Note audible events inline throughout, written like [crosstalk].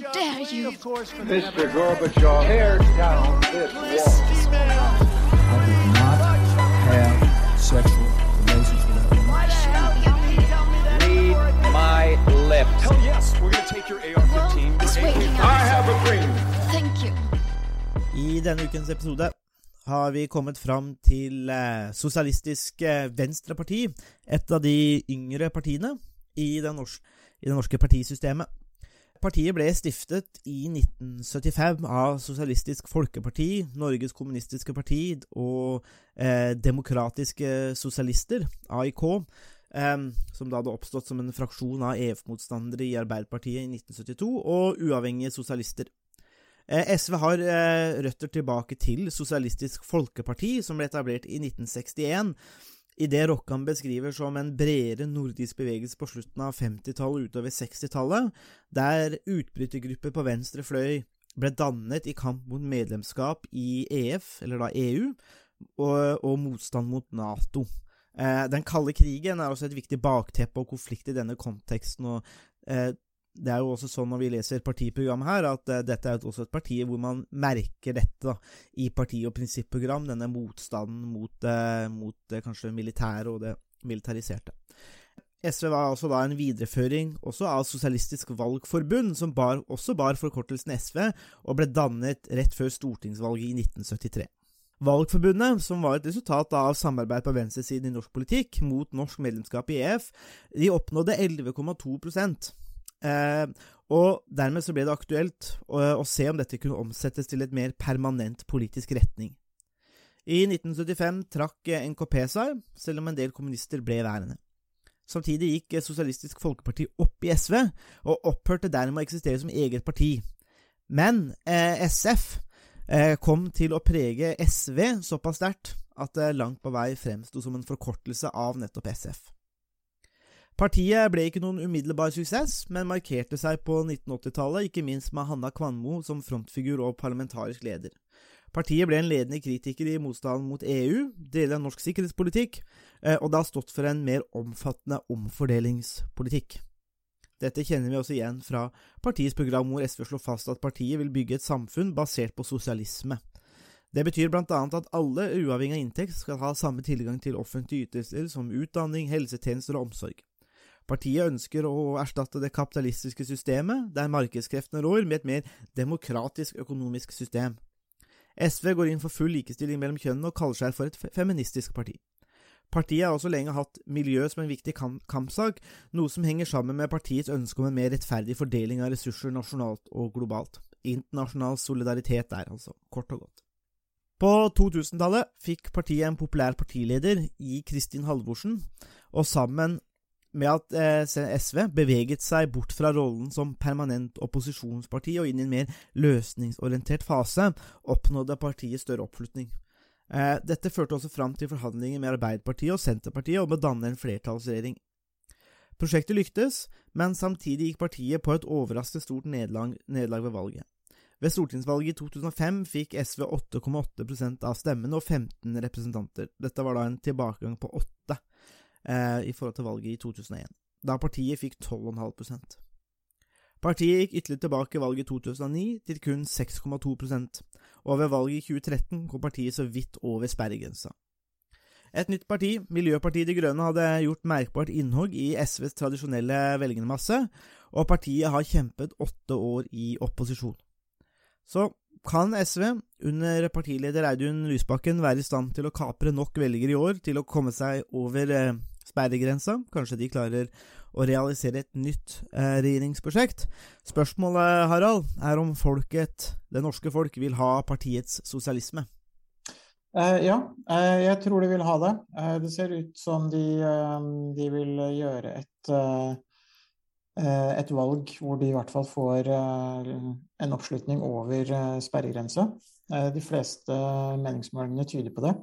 Dare you? Mr. Gorbachev, tear down this wall. I did not have sexual relations with that woman. Read my lips. Hell yes, we're gonna take your AR-15. Well, it's your waiting AK. I have a dream. Thank you. I denne ukens episode har vi kommet fram til eh, Sosialistisk eh, Venstreparti, et av de yngre partiene i det, norske, i det norske partisystemet. Partiet ble stiftet i 1975 av Sosialistisk Folkeparti, Norges Kommunistiske Parti og eh, Demokratiske Sosialister, AIK, eh, som da hadde oppstått som en fraksjon av EF-motstandere i Arbeiderpartiet i 1972, og uavhengige sosialister. Eh, SV har eh, røtter tilbake til Sosialistisk Folkeparti, som ble etablert i 1961. I det Rokkan beskriver som en bredere nordisk bevegelse på slutten av 50-tallet og utover 60-tallet, der utbrytergrupper på venstre fløy ble dannet i kamp mot medlemskap i EF, eller da EU, og, og motstand mot Nato. Eh, den kalde krigen er også et viktig bakteppe og konflikt i denne konteksten, og eh, det er jo også sånn når vi leser partiprogrammet her, at uh, dette er også et parti hvor man merker dette da, i parti- og prinsipprogram, denne motstanden mot, uh, mot uh, kanskje militæret og det militariserte. SV var altså da en videreføring også av Sosialistisk Valgforbund, som bar, også bar forkortelsen SV, og ble dannet rett før stortingsvalget i 1973. Valgforbundet, som var et resultat av samarbeid på venstresiden i norsk politikk mot norsk medlemskap i EF, de oppnådde 11,2 Eh, og dermed så ble det aktuelt å, å, se om dette kunne omsettes til et mer permanent politisk retning. I 1975 trakk NKP seg, selv om en del kommunister ble værende. Samtidig gikk Sosialistisk Folkeparti opp i SV, og opphørte dermed å eksistere som eget parti. Men eh, SF eh, kom til å prege SV såpass sterkt at det langt på vei fremsto som en forkortelse av nettopp SF. Partiet ble ikke noen umiddelbar suksess, men markerte seg på 1980-tallet, ikke minst med Hanna Kvanmo som frontfigur og parlamentarisk leder. Partiet ble en ledende kritiker i motstanden mot EU, deler av norsk sikkerhetspolitikk, og det har stått for en mer omfattende omfordelingspolitikk. Dette kjenner vi også igjen fra partiets program hvor SV slår fast at partiet vil bygge et samfunn basert på sosialisme. Det betyr blant annet at alle, uavhengig av inntekt, skal ha samme tilgang til offentlige ytelser som utdanning, helsetjenester og omsorg. Partiet ønsker å erstatte det kapitalistiske systemet, der markedskreftene rår, med et mer demokratisk økonomisk system. SV går inn for full likestilling mellom kjønnene og kaller seg for et feministisk parti. Partiet har også lenge hatt miljø som en viktig kampsak, noe som henger sammen med partiets ønske om en mer rettferdig fordeling av ressurser nasjonalt og globalt. Internasjonal solidaritet der, altså, kort og godt. På 2000-tallet fikk partiet en populær partileder i Kristin Halvorsen, og sammen med at eh, SV beveget seg bort fra rollen som permanent opposisjonsparti og inn i en mer løsningsorientert fase, oppnådde partiet større oppslutning. Eh, dette førte også fram til forhandlinger med Arbeiderpartiet og Senterpartiet om å danne en flertallsregjering. Prosjektet lyktes, men samtidig gikk partiet på et overraskende stort nederlag ved valget. Ved stortingsvalget i 2005 fikk SV 8,8% av stemmene og 15 representanter. Dette var da en tilbakegang på 8 eh, i forhold til valget i 2001, da partiet fikk 12,5% Partiet gikk ytterligere tilbake i valget i 2009 til kun 6,2% og ved valget i 2013 kom partiet så vidt over sperregrensa. Et nytt parti, Miljøpartiet De Grønne, hadde gjort merkbart innhogg i SVs tradisjonelle velgermasse, og partiet har kjempet åtte år i opposisjon. Så kan SV, under partileder Audun Lysbakken, være i stand til å kapre nok velgere i år til å komme seg over eh, sperregrensa? Kanskje de klarer å realisere et nytt eh, regjeringsprosjekt? Spørsmålet, Harald, er om folket, det norske folk, vil ha partiets sosialisme? Eh, ja, eh, jeg tror de vil ha det. Uh, det ser ut som de, de vil gjøre et, et, valg hvor de i hvert fall får en oppslutning over sperregrensa. De fleste meningsmålingene tyder på det.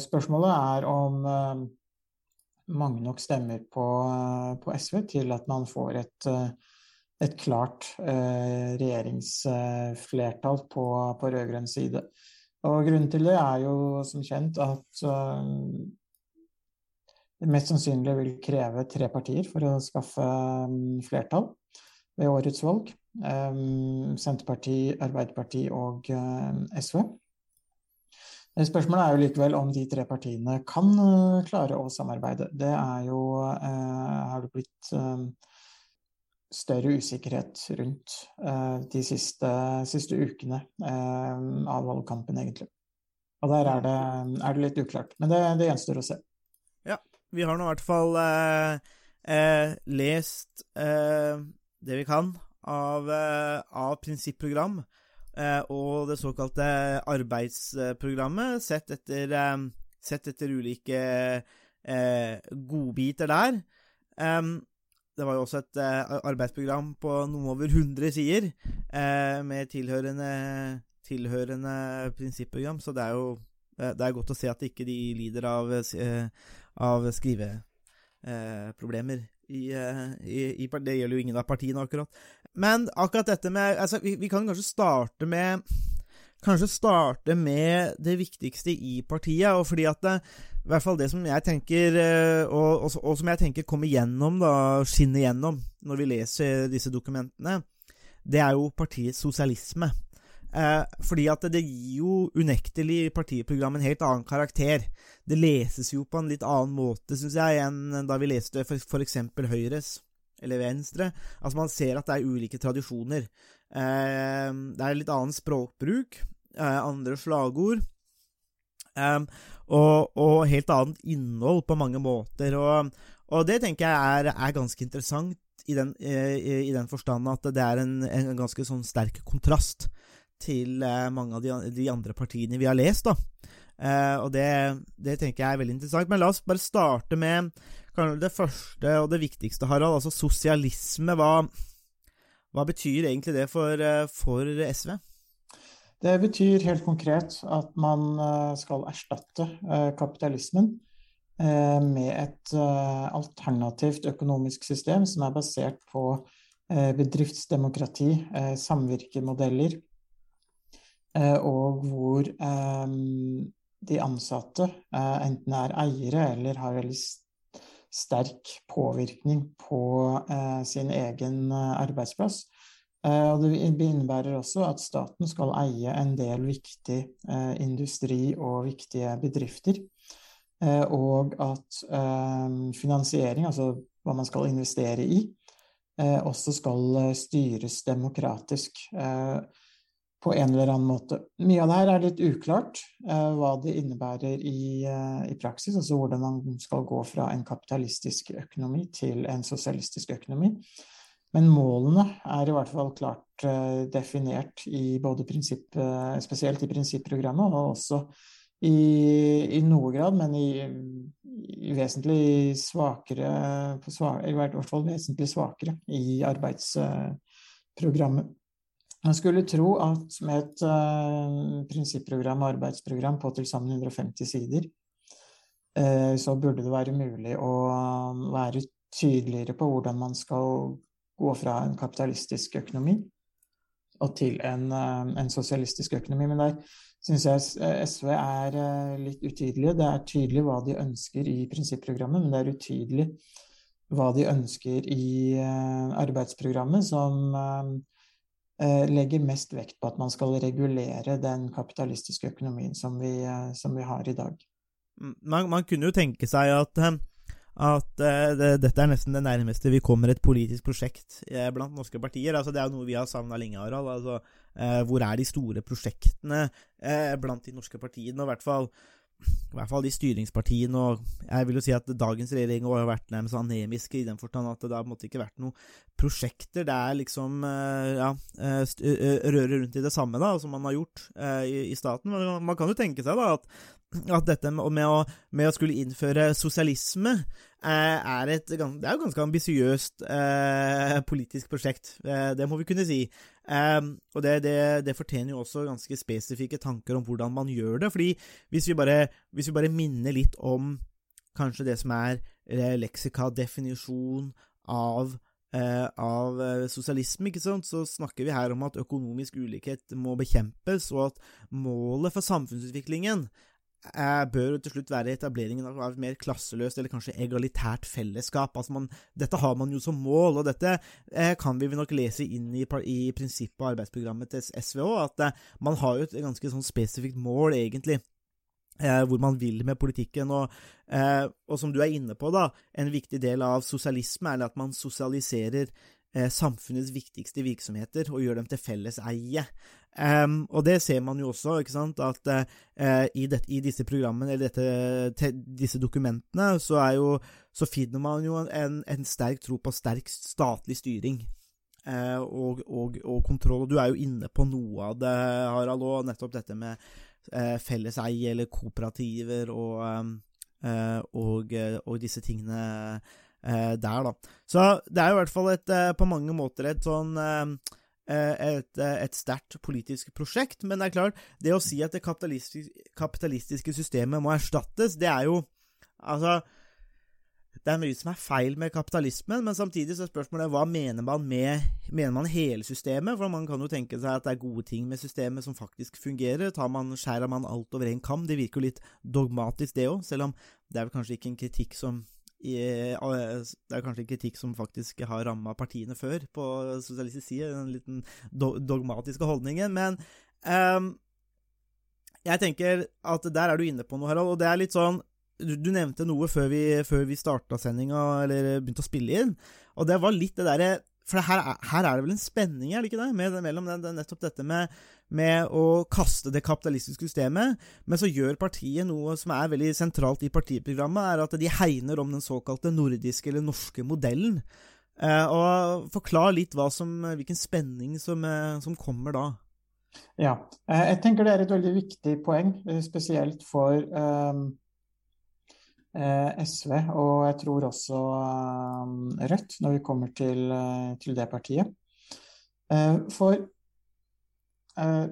Spørsmålet er om mange nok stemmer på, på SV til at man får et, et klart regjeringsflertall på, på rød-grønn side. Og grunnen til det er jo som kjent at det mest sannsynlig vil kreve tre partier for å skaffe um, flertall. ved årets valg. Senterpartiet, Arbeiderpartiet og SV. Spørsmålet er jo likevel om de tre partiene kan uh, klare å samarbeide. Det er jo uh, Har det blitt um, større usikkerhet rundt de siste, siste ukene av valgkampen, egentlig. Og der er det, er det litt uklart. Men det, det, gjenstår å se. Ja. Vi har nå i hvert fall lest det vi kan av, av prinsipprogram Eh, og det såkalte arbeidsprogrammet, sett etter, eh, sett etter ulike eh, godbiter der. det var jo også et arbeidsprogram på noe over 100 sider med tilhørende, tilhørende prinsipprogram, så det er jo det er godt å se at ikke de lider av, av skriveproblemer. I, i, i, det gjelder jo ingen av partiene, akkurat. Men akkurat dette med altså, vi, vi, kan kanskje starte med Kanskje starte med det viktigste i partiet, og fordi at det, i hvert fall det som jeg tenker, eh, og, og, og som jeg tenker kommer gjennom, da, skinner gjennom når vi leser disse dokumentene, det er jo partiets sosialisme. Eh, fordi at det, gir jo unektelig partiprogrammet en helt annen karakter. Det leses jo på en litt annen måte, syns jeg, enn da vi leste f.eks. Høyres eller venstre. Altså Man ser at det er ulike tradisjoner. Eh, det er litt annen språkbruk, eh, andre slagord. Um, og, og, helt annet innhold på mange måter. Og, og det tenker jeg er, er ganske interessant i den, i, i den, forstand at det er en, en ganske sånn sterk kontrast til uh, mange av de, de, andre partiene vi har lest. da. Uh, og det, det, tenker jeg er veldig interessant. Men la oss bare starte med det første og det viktigste, Harald, altså sosialisme. Hva, hva betyr egentlig det for, eh, for, SV? Det betyr helt konkret at man eh, skal erstatte eh, kapitalismen med et alternativt økonomisk system som er basert på bedriftsdemokrati, samvirkemodeller, og hvor de ansatte enten er eiere eller har veldig sterk påvirkning på eh, sin egen eh, arbeidsplass. Eh, og det innebærer også at staten skal eie en del viktig eh, industri og viktige bedrifter. Eh, og at eh, finansiering, altså hva man skal investere i, også skal styres demokratisk. På en eller annen måte. Mye av det her er litt uklart eh, hva det innebærer i, eh, i, praksis, altså hvordan man skal gå fra en kapitalistisk økonomi til en sosialistisk økonomi. Men målene er i hvert fall klart eh, definert i både prinsipp, eh, spesielt i prinsipprogrammet, og også i, i noe grad, men i, i vesentlig svakere, svak, i hvert fall vesentlig svakere i arbeidsprogrammet. Man skulle tro at med et uh, prinsipprogram og arbeidsprogram på til sammen 150 sider, uh, så burde det være mulig å være tydeligere på hvordan man skal gå fra en kapitalistisk økonomi og til en, uh, en sosialistisk økonomi. Men der syns jeg SV er litt utydelige. Det er tydelig hva de ønsker i prinsipprogrammet, men det er utydelig hva de ønsker i arbeidsprogrammet, som legger mest vekt på at man skal regulere den kapitalistiske økonomien som vi, eh, som vi har i dag. Mm, man, man, kunne jo tenke seg at, eh, at det, dette er nesten det nærmeste vi kommer et politisk prosjekt blant norske partier. Altså, det er jo noe vi har savna lenge, Harald. Altså, hvor er de store prosjektene blant de norske partiene? Og i hvert fall i hvert fall de styringspartiene, og jeg vil jo si at dagens regjering har vært nærmest anemiske i den forstand at det har måtte ikke vært noen prosjekter det er liksom eh, ja, eh, eh, røre rundt i det samme da, som man har gjort i, staten. Men man kan jo tenke seg da at at dette med å, med å, skulle innføre sosialisme eh, er et det er jo ganske ambisiøst eh, politisk prosjekt. Eh, det må vi kunne si. Ehm, og det, det, det, fortjener jo også ganske spesifikke tanker om hvordan man gjør det. fordi hvis vi bare, hvis vi bare minner litt om kanskje det som er eh, leksikadefinisjon av Eh, av eh, sosialisme, ikke sant, så snakker vi her om at økonomisk ulikhet må bekjempes, og at målet for samfunnsutviklingen eh, bør jo til slutt være etableringen av et mer klasseløst eller kanskje egalitært fellesskap. Altså man, dette har man jo som mål, og dette eh, kan vi nok lese inn i, i prinsippet og arbeidsprogrammet til SV òg, at eh, man har jo et ganske sånn spesifikt mål, egentlig. Eh, hvor man vil med politikken. Og, eh, og som du er inne på, da, en viktig del av sosialisme er at man sosialiserer eh, samfunnets viktigste virksomheter og gjør dem til felleseie. Um, og det ser man jo også, ikke sant, at uh, i, det, i disse programmene, eller dette, te, disse dokumentene, så, jo, så finner man jo en, en sterk tro på sterk statlig styring. uh, og, og, og kontroll. Og du er jo inne på noe av det, Harald, og nettopp dette med felles felleseie eller kooperativer og, eh, og, eh, og disse tingene eh, der, da. Så det er jo i hvert fall et, eh, på mange måter et sånn eh, eh, et, et sterkt politisk prosjekt, men det er klart, det å si at det kapitalistiske, kapitalistiske systemet må erstattes, det er jo Altså, det er mye som er feil med kapitalismen, men samtidig så er spørsmålet hva mener man med Mener man hele systemet? For man kan jo tenke seg at det er gode ting med systemet som faktisk fungerer. Tar man, Skjærer man alt over en kam? Det virker jo litt dogmatisk, det òg, selv om det er vel kanskje ikke en kritikk som det er kanskje en kritikk som faktisk har ramma partiene før, på sosialistisk side, den liten dogmatiske holdningen. Men um, jeg tenker at der er du inne på noe, Harald, og det er litt sånn Du, du nevnte noe før vi, før vi starta sendinga, eller begynte å spille inn, og det var litt det derre For her, er- her er det vel en spenning, er det ikke det, med, mellom den, den, nettopp dette med med å kaste det kapitalistiske systemet, men så gjør partiet noe som er veldig sentralt i partiprogrammet, er at de hegner om den såkalte nordiske eller norske modellen. Eh, og Forklar litt som, hvilken spenning som, eh, som kommer da. Ja, eh, jeg tenker det er et veldig viktig poeng, eh, spesielt for eh, SV, og jeg tror også eh, Rødt, når vi kommer til, eh, til det partiet. Eh, for eh,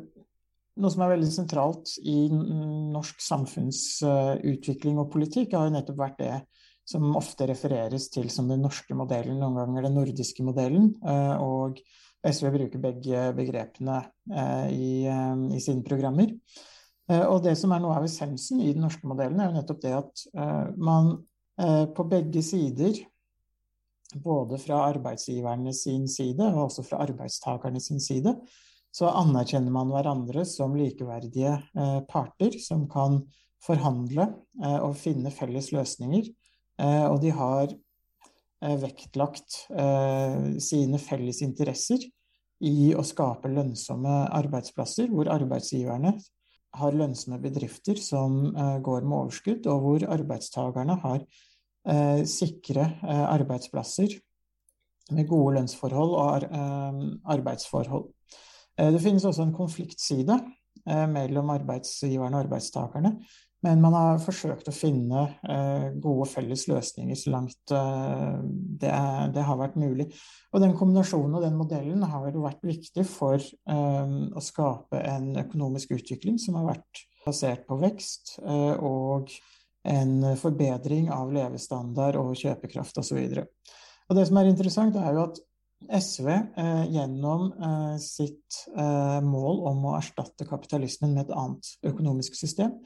noe som er veldig sentralt i norsk samfunnsutvikling og politikk, har jo nettopp vært det som ofte refereres til som den norske modellen, noen ganger den nordiske modellen. eh, og SV bruker begge begrepene eh, i, eh, i sine programmer. Eh, og det som er noe av essensen i den norske modellen, er jo nettopp det at eh, man eh, på begge sider, både fra arbeidsgiverne sin side og også fra arbeidstakerne sin side, så anerkjenner man hverandre som likeverdige parter som kan forhandle og finne felles løsninger. Og de har vektlagt sine felles interesser i å skape lønnsomme arbeidsplasser, hvor arbeidsgiverne har lønnsomme bedrifter som eh, går med overskudd, og hvor arbeidstakerne har eh, sikre eh, arbeidsplasser med gode lønnsforhold og ar arbeidsforhold. Det finnes også en konfliktside mellom arbeidsgiverne og arbeidstakerne, men man har forsøkt å finne eh, gode felles løsninger så langt eh, det, er, det har vært mulig. Og den kombinasjonen og den modellen har jo vært viktig for eh, å skape en økonomisk utvikling som har vært basert på vekst eh, og en forbedring av levestandard og kjøpekraft osv. Og det som er interessant, er jo at SV eh, gjennom eh, sitt mål om å erstatte kapitalismen med et annet økonomisk system,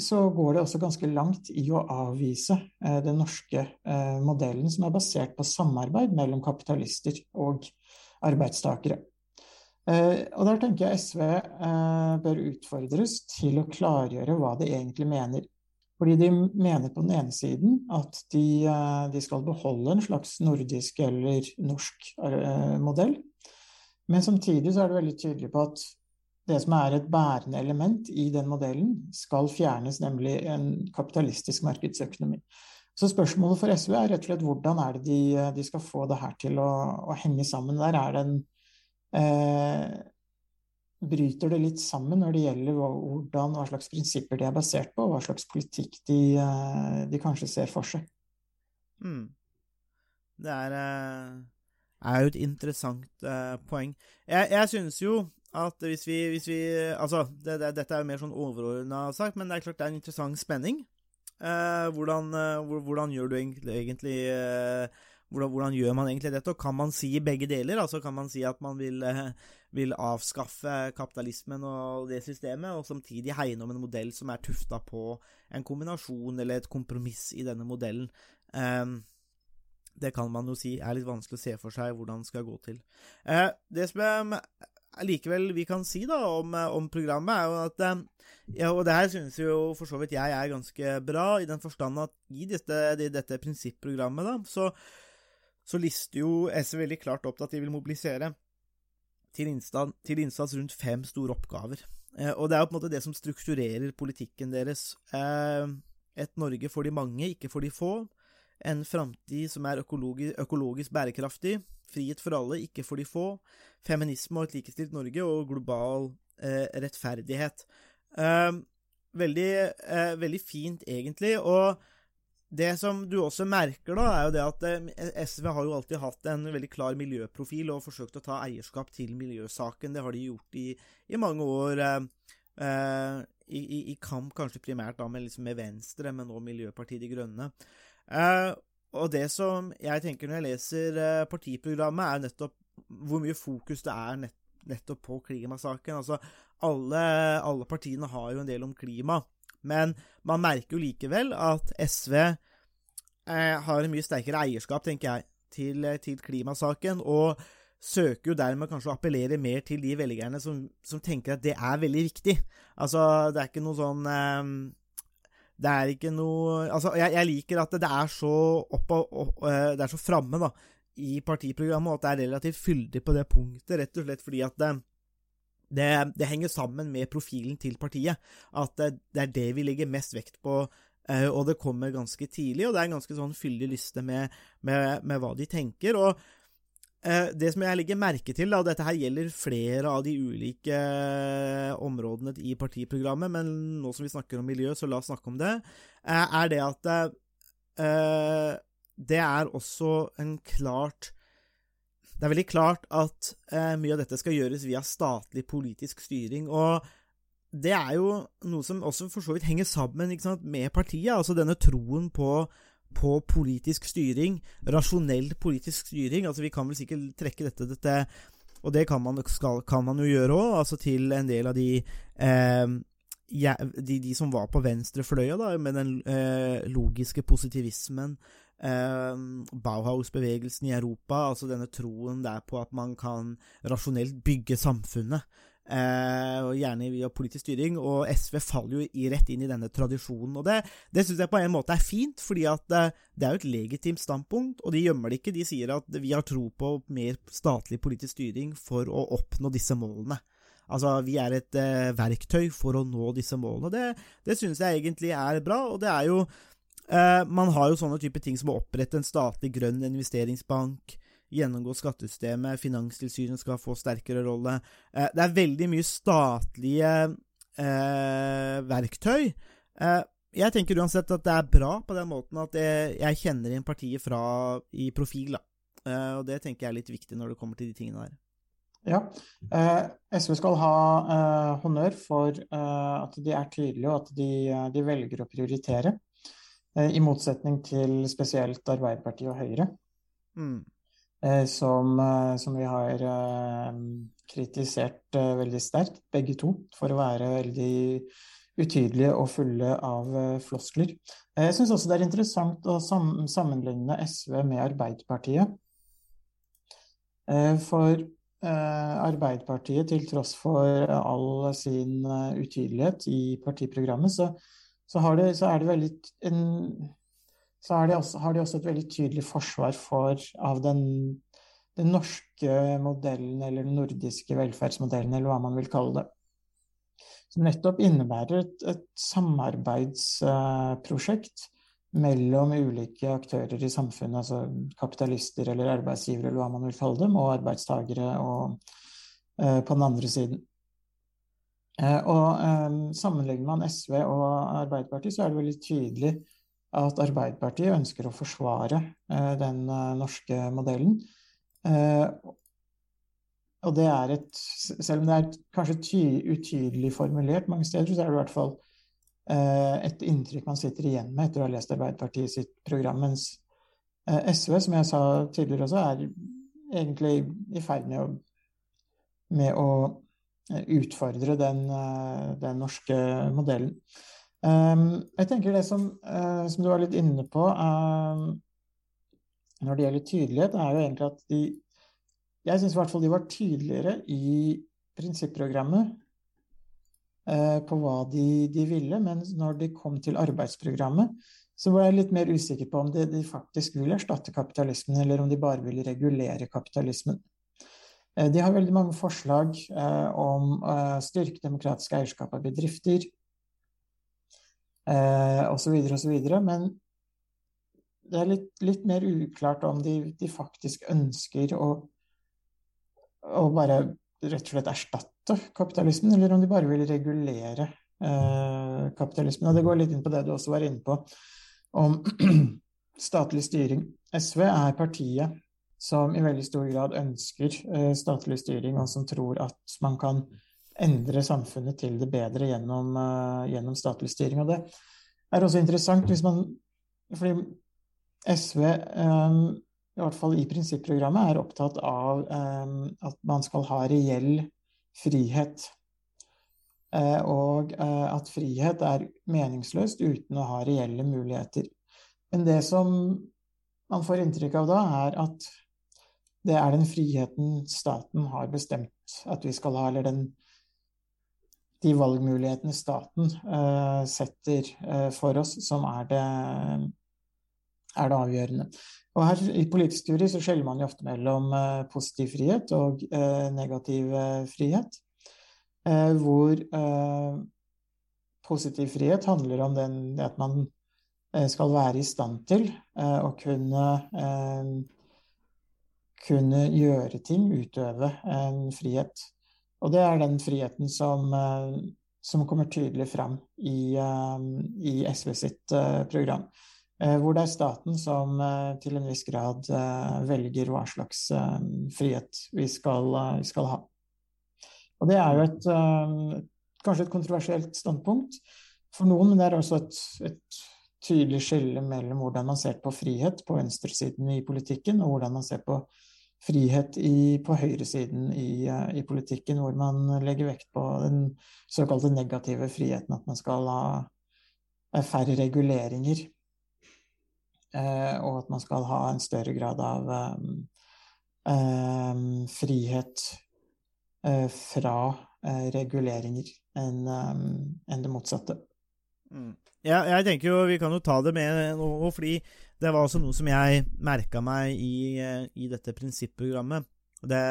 så går det også ganske langt i å avvise eh, den norske eh, modellen som er basert på samarbeid mellom kapitalister og arbeidstakere. Eh, og der tenker jeg SV eh, bør utfordres til å klargjøre hva de egentlig mener. Fordi de mener på den ene siden at de, eh, de skal beholde en slags nordisk eller norsk eh, modell. Men samtidig så er det veldig tydelig på at det som er et bærende element i den modellen, skal fjernes, nemlig en kapitalistisk markedsøkonomi. Så spørsmålet for SV er rett og slett hvordan er det de, de skal få det her til å, å henge sammen. Der er det en eh, Bryter det litt sammen når det gjelder hvordan, hva slags prinsipper de er basert på, og hva slags politikk de, eh, de kanskje ser for seg. Mm. Det er, eh, er jo et interessant eh, poeng. Jeg, jeg synes jo at hvis vi, hvis vi Altså, det, det, dette er jo mer sånn overordna sak, men det er klart det er en interessant spenning. Eh, hvordan, eh, hvor- hvordan gjør du egentlig, eh, hvordan, hvordan gjør man egentlig dette? Og kan man si begge deler? Altså Kan man si at man vil, eh, vil avskaffe kapitalismen og det systemet, og samtidig hegne om en modell som er tufta på en kombinasjon eller et kompromiss i denne modellen? Eh, det kan man jo si er litt vanskelig å se for seg hvordan det skal gå til. Eh, det som jeg likevel vi kan si da om, om programmet, er jo at eh, ja, og det her synes jo for så vidt jeg er ganske bra, i den forstand at i dette, i dette prinsipprogrammet, da, så, så lister jo SV veldig klart opp at de vil mobilisere til innsats, til innsats rundt fem store oppgaver. Eh, og det er jo på en måte det som strukturerer politikken deres. Eh, et Norge for de mange, ikke for de få. En framtid som er økologi økologisk bærekraftig. Frihet for alle, ikke for de få. Feminisme og et likestilt Norge, og global eh, rettferdighet. Eh, veldig, eh, veldig fint, egentlig. Og det som du også merker, da, er jo det at eh, SV har jo alltid hatt en veldig klar miljøprofil og forsøkt å ta eierskap til miljøsaken. Det har de gjort i, i mange år. Eh, eh, i, i, i, kamp kanskje primært da med, liksom med Venstre, men nå Miljøpartiet De Grønne. Og det som jeg tenker når jeg leser eh, partiprogrammet, er nettopp hvor mye fokus det er nett, nettopp på klimasaken. Altså, alle, alle partiene har jo en del om klima. Men man merker jo likevel at SV eh, har en mye sterkere eierskap, tenker jeg, til, eh, til, klimasaken. Og søker jo dermed kanskje å appellere mer til de velgerne som, som, tenker at det er veldig viktig. Altså, det er ikke noe sånn eh, Det er ikke noe Altså, jeg, jeg liker at det, er så opp og, og eh, Det er så framme, da, i partiprogrammet, og at det er relativt fyldig på det punktet, rett og slett fordi at det, det, det, henger sammen med profilen til partiet. At det, det, er det vi legger mest vekt på, og det kommer ganske tidlig. Og det er en ganske sånn fyldig liste med, med, med hva de tenker. Og det som jeg legger merke til, og dette her gjelder flere av de ulike uh, områdene i partiprogrammet, men nå som vi snakker om miljø, så la oss snakke om det, er det at det er også en klart det er veldig klart at eh, mye av dette skal gjøres via statlig politisk styring. og det er jo noe som også for så vidt henger sammen med partiet. Altså denne troen på, på, politisk styring, rasjonell politisk styring. altså Vi kan vel sikkert trekke dette, dette og det kan man, skal, kan man jo gjøre òg, altså til en del av de, eh, de, de som var på venstrefløya, da, med den eh, logiske positivismen eh, Bauhaus-bevegelsen i Europa, altså denne troen der på at man kan rasjonelt bygge samfunnet. Eh, og gjerne via politisk styring, og SV faller jo rett inn i denne tradisjonen. og Det, det syns jeg på en måte er fint, fordi at eh, det er jo et legitimt standpunkt, og de gjemmer det ikke. De sier at vi har tro på mer statlig politisk styring for å oppnå disse målene. Altså, vi er et eh, verktøy for å nå disse målene. Det, det synes jeg egentlig er bra, og det er jo Eh, man har jo sånne type ting som å opprette en statlig grønn investeringsbank, gjennomgå skattesystemet, Finanstilsynet skal få sterkere rolle. Eh, det er veldig mye statlige eh, verktøy. Eh, jeg tenker uansett at det er bra på den måten at jeg, kjenner inn partiet fra i profil, da. Eh, og det tenker jeg er litt viktig når det kommer til de tingene der. Ja. Eh, SV skal ha eh, honnør for eh, at de er tydelige, og at de, de velger å prioritere. I motsetning til spesielt Arbeiderpartiet og Høyre, mm. Eh, som, eh, som, vi har kritisert veldig sterkt, begge to, for å være veldig utydelige og fulle av floskler. Jeg syns også det er interessant å sammenligne SV med Arbeiderpartiet. For Arbeiderpartiet, til tross for all sin utydelighet i partiprogrammet, så så, har de, så, veldig en, så de også, har de også et veldig tydelig forsvar for, av den, den, norske modellen, eller den nordiske velferdsmodellen, eller hva man vil kalle det. Som nettopp innebærer et, et samarbeidsprosjekt uh, mellom ulike aktører i samfunnet, altså kapitalister eller arbeidsgivere, eller hva man vil kalle dem, og arbeidstagere og, uh, på den andre siden. Eh, og um, Sammenligner man SV og Arbeiderpartiet, så er det veldig tydelig at Arbeiderpartiet ønsker å forsvare uh, den uh, norske modellen. Uh, og det er et Selv om det er kanskje ty utydelig formulert mange steder, så er det i hvert fall et inntrykk man sitter igjen med etter å ha lest Arbeiderpartiet sitt program. Mens Eh, SV, som jeg sa tidligere også, er egentlig i ferd med å, med å eh, utfordre den, eh, den norske modellen. Um, jeg tenker det som, uh, som, du var litt inne på uh, når det gjelder tydelighet, er jo egentlig at de Jeg syns i hvert fall de var tydeligere i prinsipprogrammet uh, på hva de, de, ville, men når de kom til arbeidsprogrammet, så var jeg litt mer usikker på om de, de faktisk vil erstatte kapitalismen, eller om de bare vil regulere kapitalismen. Uh, de har veldig mange forslag om å styrke demokratisk eierskap av bedrifter eh, osv., osv. Men det er litt, litt, mer uklart om de, de faktisk ønsker å, å, bare rett og slett erstatte kapitalismen, eller om de bare vil regulere eh, kapitalismen. Og det går litt inn på det du også var inne på, om [clears throat] statlig styring. SV er partiet som i veldig stor grad ønsker eh, statlig styring, og som tror at man kan endre samfunnet til det bedre gjennom, uh, gjennom statlig styring. Og det er også interessant hvis man Fordi SV, um, i hvert fall i prinsipprogrammet, er opptatt av um, at man skal ha reell frihet. Og at frihet er meningsløst uten å ha reelle muligheter. Men det som man får inntrykk av da, er at det er den friheten staten har bestemt at vi skal ha, eller den de valgmulighetene staten uh, setter uh, for oss, som er det, er det, avgjørende. Og her I politisk teori så skjeller man jo ofte mellom uh, positiv frihet og negativ frihet. hvor positiv frihet handler om den, at man skal være i stand til å kunne kunne gjøre ting, utøve en frihet. Og det er den friheten som, eh, som kommer tydelig fram i, eh, i, SV sitt eh, program. Hvor det er staten som til en viss grad velger hva slags frihet vi skal, skal ha. Og det er jo et, kanskje et kontroversielt standpunkt for noen, men det er også et, et tydelig skille mellom hvordan man ser på frihet på venstresiden i politikken, og hvordan man ser på frihet i, på høyresiden i, eh, i, politikken, hvor man legger vekt på den såkalte negative friheten, at man skal ha eh, færre reguleringer. Eh, og at man skal ha en større grad av um, frihet uh, fra reguleringer enn en det motsatte. Mm. Ja, jeg tenker jo vi kan jo ta det med nå, fordi det var også noe som jeg merka meg i, eh, i, dette prinsipprogrammet. Det,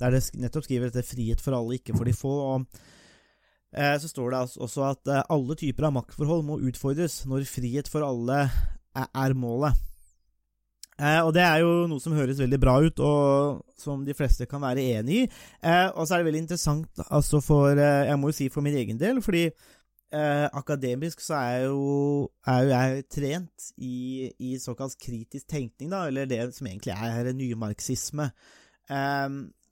der det nettopp skriver dette 'frihet for alle, ikke for de få'. og eh, Så står det altså også at eh, alle typer av maktforhold må utfordres når frihet for alle er, er målet. Eh, og det er jo noe som høres veldig bra ut, og som de fleste kan være enig i. Eh, og så er det veldig interessant altså for eh, Jeg må jo si for min egen del, fordi Eh, akademisk så er jo, er jo jeg trent i, i, såkalt kritisk tenkning, da, eller det som egentlig er nymarxisme. Eh,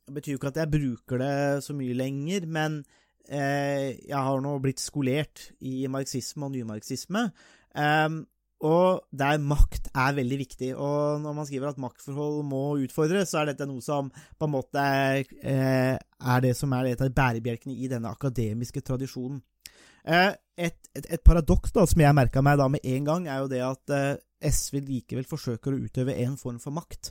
det betyr jo ikke at jeg bruker det så mye lenger, men eh, jeg har nå blitt skolert i marxisme og nymarxisme. Eh, og der makt er veldig viktig. Og når man skriver at maktforhold må utfordres, så er dette noe som på en måte er, eh, er det som er et av bærebjelkene i denne akademiske tradisjonen. Eh, et, et, et paradoks da, som jeg merka meg da med en gang, er jo det at eh, SV likevel forsøker å utøve en form for makt.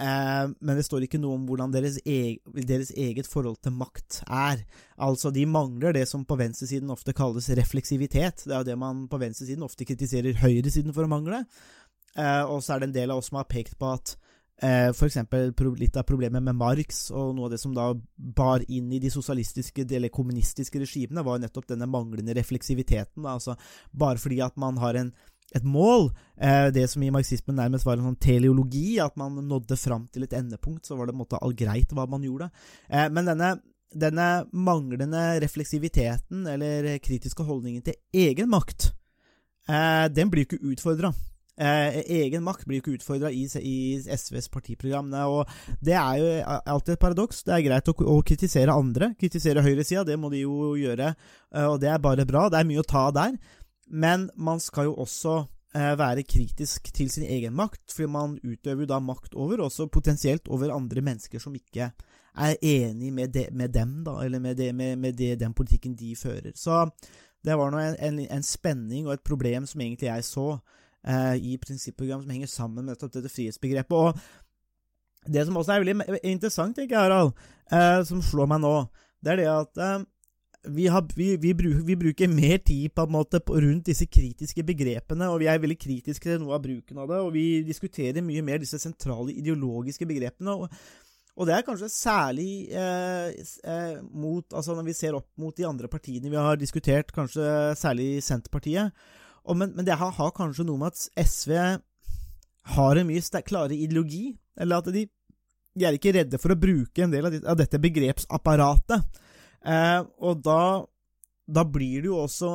Eh, men det står ikke noe om hvordan deres, eg, deres, eget forhold til makt er. Altså, de mangler det som på venstresiden ofte kalles refleksivitet. Det er jo det man på venstresiden ofte kritiserer høyresiden for å mangle. og så er det en del av oss som har pekt på at Eh, F.eks. litt av problemet med Marx, og noe av det som da bar inn i de sosialistiske eller kommunistiske regimene, var nettopp denne manglende refleksiviteten. Da. Altså, bare fordi at man har en, et mål, eh, det som i marxismen nærmest var en sånn teleologi, at man nådde fram til et endepunkt, så var det en måte all greit hva man gjorde. Eh, men denne, denne manglende refleksiviteten, eller kritiske holdningen til egen makt, eh, den blir jo ikke utfordra. Eh, egen makt blir jo ikke utfordra i, i, SVs partiprogram. Og det er jo alltid et paradoks. Det er greit å, å kritisere andre. Kritisere høyresida, det må de jo gjøre, eh, og det er bare bra. Det er mye å ta der. Men man skal jo også eh, være kritisk til sin egen makt, fordi man utøver da makt over, også potensielt over andre mennesker som ikke er enig med, de, med dem, da, eller med, de, med, med de, den politikken de fører. Så det var nå en, en, en spenning og et problem som egentlig jeg så eh, i prinsipprogram som henger sammen med dette frihetsbegrepet. Og det som også er veldig interessant, tenker jeg, Harald, eh, som slår meg nå, det er det at eh, vi, har, vi, vi, bruker, vi, bruker, mer tid på en måte på, rundt disse kritiske begrepene, og vi er veldig kritiske til noe av bruken av det, og vi diskuterer mye mer disse sentrale ideologiske begrepene. og, og det er kanskje særlig eh, eh, mot, altså når vi ser opp mot de andre partiene vi har diskutert, kanskje særlig Senterpartiet. Men, men, det har, har, kanskje noe med at SV har en mye klarere ideologi, eller at de, de, er ikke redde for å bruke en del av, de, av dette begrepsapparatet. Eh, og da, da blir det jo også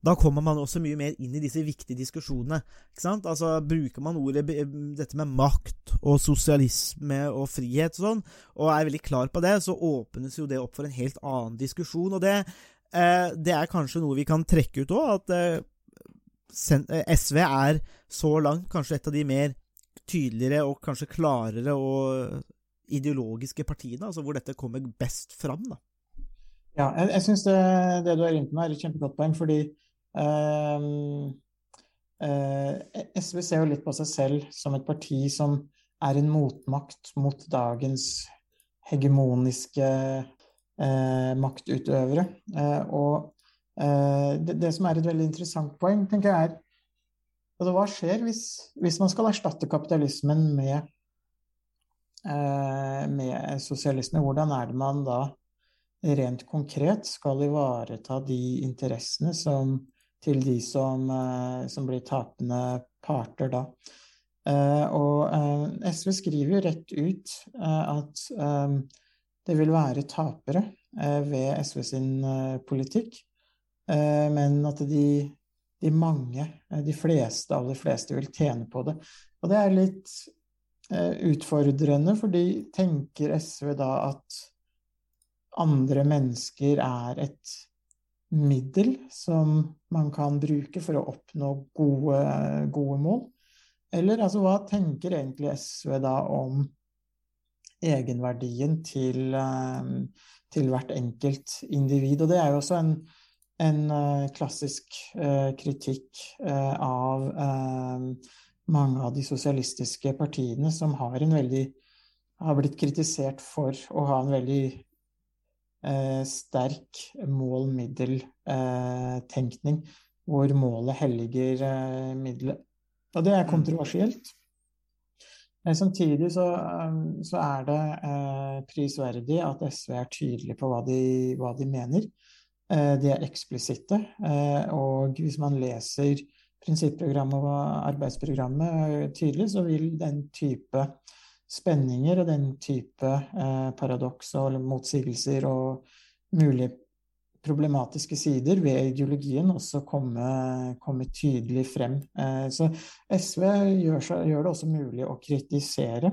da kommer man også mye mer inn i disse viktige diskusjonene. ikke sant? Altså, Bruker man ordet dette med makt og sosialisme og frihet og sånn, og er veldig klar på det, så åpnes jo det opp for en helt annen diskusjon. Og det, eh, det er kanskje noe vi kan trekke ut òg, at eh, SV eh, er så langt kanskje et av de mer tydeligere og kanskje klarere og ideologiske partiene, altså hvor dette kommer best fram. da. Ja, jeg, jeg syns det, det, du er inne på er et kjempegodt poeng, fordi øh, øh, SV ser jo litt på seg selv som et parti som er en motmakt mot dagens hegemoniske øh, maktutøvere. Eh, og eh, det, det, som er et veldig interessant poeng, tenker jeg er altså, Hva skjer hvis, hvis man skal erstatte kapitalismen med, eh, med sosialisme? Hvordan er det man da rent konkret skal ivareta de interessene som, til de som, eh, som blir tapende parter da. Eh, og eh, SV skriver jo rett ut at det vil være tapere ved SV sin politikk, men at de, de mange, de fleste de fleste, vil tjene på det. Og det er litt utfordrende, fordi tenker SV da at andre mennesker er et middel som man kan bruke for å oppnå gode, gode mål? Eller altså, hva tenker egentlig SV da om egenverdien til, eh, til hvert enkelt individ? Og det er jo også en, en eh, klassisk uh, kritikk uh, av mange av de sosialistiske partiene som har en veldig har blitt kritisert for å ha en veldig eh, sterk mål-middel-tenkning, eh, hvor målet helliger eh, middelet. Og det er mm. kontroversielt. Men samtidig så, eh, så er det eh, prisverdig at SV er tydelige på hva de, hva de mener. Eh, de er eksplisitte. og hvis man leser prinsipprogrammet og arbeidsprogrammet tydelig, så vil den type spenninger og den type eh, paradoks og motsigelser og mulige problematiske sider ved ideologien også komme, komme tydelig frem. Eh, så SV gjør, gjør, det også mulig å kritisere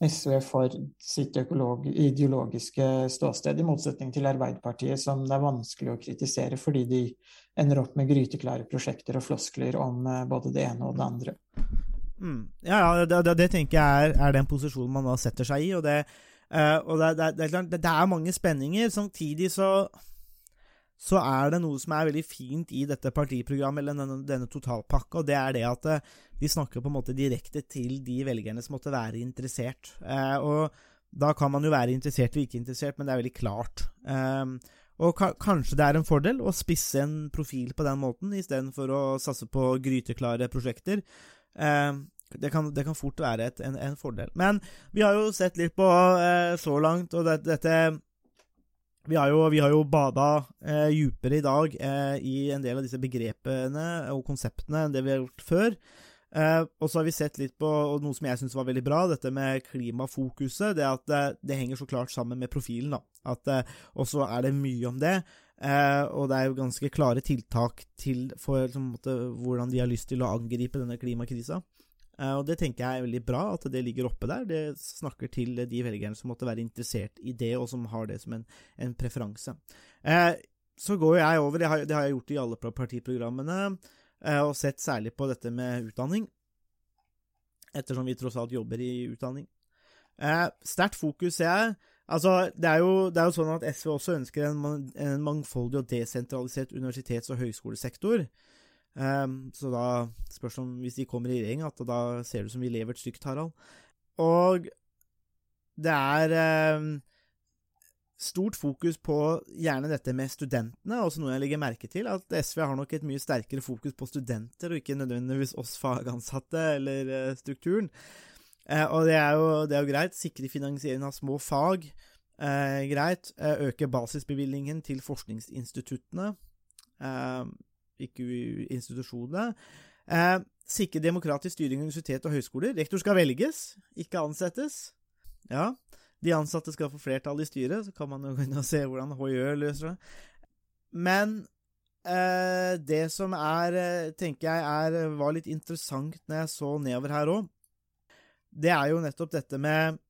SV for sitt ideologiske ståsted, i motsetning til Arbeiderpartiet, som det er vanskelig å kritisere fordi de ender opp med gryteklare prosjekter og floskler om eh, både det ene og det andre. Mm. Ja, ja det, det, det, tenker jeg er, er, den posisjonen man da setter seg i. Og det, uh, og det, er mange spenninger. Samtidig så så er det noe som er veldig fint i dette partiprogrammet, eller denne, denne totalpakka, og det er det at de snakker på en måte direkte til de velgerne som måtte være interessert. Eh, og da kan man jo være interessert eller ikke interessert, men det er veldig klart. Eh, og ka kanskje det er en fordel å spisse en profil på den måten, istedenfor å satse på gryteklare prosjekter. Eh, det kan, det kan, fort være et, en, en, fordel. Men vi har jo sett litt på eh, så langt, og det, dette vi har jo, vi jo bada eh, djupere i dag eh, i en del av disse begrepene og konseptene enn det vi har gjort før. Eh, og så har vi sett litt på noe som jeg syns var veldig bra, dette med klimafokuset. Det at det, det henger så klart sammen med profilen. da. At, eh, og så er det mye om det. Eh, og det er jo ganske klare tiltak til for liksom, måte, hvordan de har lyst til å angripe denne klimakrisa. Eh, og det tenker jeg er veldig bra, at det ligger oppe der. Det snakker til de velgerne som måtte være interessert i det, og som har det som en, en preferanse. Eh, så går jeg over, det har, det har, jeg gjort i alle partiprogrammene, eh, og sett særlig på dette med utdanning, ettersom vi tross alt jobber i utdanning. Eh, Sterkt fokus, ser jeg. Altså, det er, jo, det er jo sånn at SV også ønsker en, en mangfoldig og desentralisert universitets- og høyskolesektor. Um, så da spørs om hvis de kommer i regjering, at da ser det ut som vi lever et stygt, Harald. Og det er um, stort fokus på gjerne dette med studentene, også noe jeg legger merke til. At SV har nok et mye sterkere fokus på studenter, og ikke nødvendigvis oss fagansatte eller eh, strukturen. Eh, og det er, jo, det er jo greit. Sikre finansiering av små fag. Eh, greit. Øke basisbevilgningen til forskningsinstituttene. Eh, ikke institusjonene. Eh, sikre demokratisk styring av universitet og høyskoler. Rektor skal velges, ikke ansettes. Ja. De ansatte skal få flertall i styret, så kan man jo gå inn og se hvordan HiØ løser det. Men eh, det som er, eh, tenker jeg er, var litt interessant når jeg så nedover her òg, det er jo nettopp dette med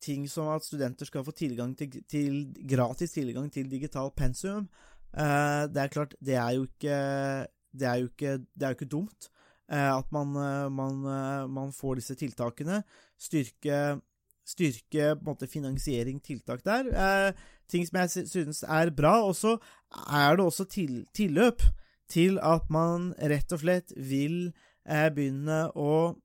ting som at studenter skal få tilgang til, til gratis tilgang til digital pensum. Eh, det er klart, det er jo ikke Det er jo ikke, er jo ikke dumt eh, at man, eh, man, man får disse tiltakene. Styrke styrke måte finansiering, tiltak der. Ting som jeg synes er bra. Og så er det også til, tilløp til at man rett og slett vil begynne å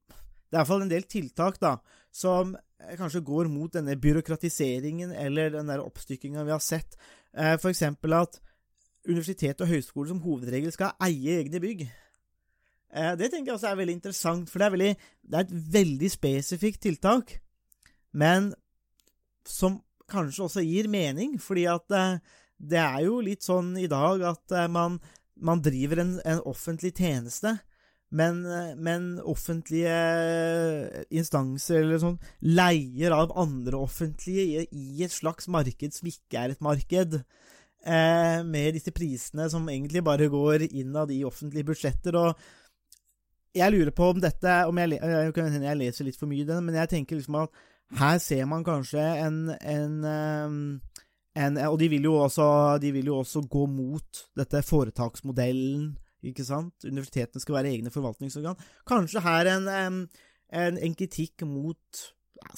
Det er iallfall en del tiltak da, som kanskje går mot denne byråkratiseringen eller den der oppstykkinga vi har sett. For eksempel at universitet og høyskole som hovedregel skal eie egne bygg. Eh, det tenker jeg også er veldig interessant, for det er, veldig, det er et veldig spesifikt tiltak men som kanskje også gir mening, fordi at eh, det er jo litt sånn i dag at eh, man, man driver en, en offentlig tjeneste, men, men offentlige instanser eller sånn leier av andre offentlige i, i et slags marked som ikke er et marked. Eh, med disse prisene som egentlig bare går innad i offentlige budsjetter. og jeg lurer på om dette om jeg, le- jeg, jeg leser litt for mye i den, men jeg tenker liksom at her ser man kanskje en, en, ehm, en Og de vil, også, de vil jo også gå mot dette foretaksmodellen, ikke sant? Universitetene skal være egne forvaltningsorgan. Kanskje her en, en kritikk mot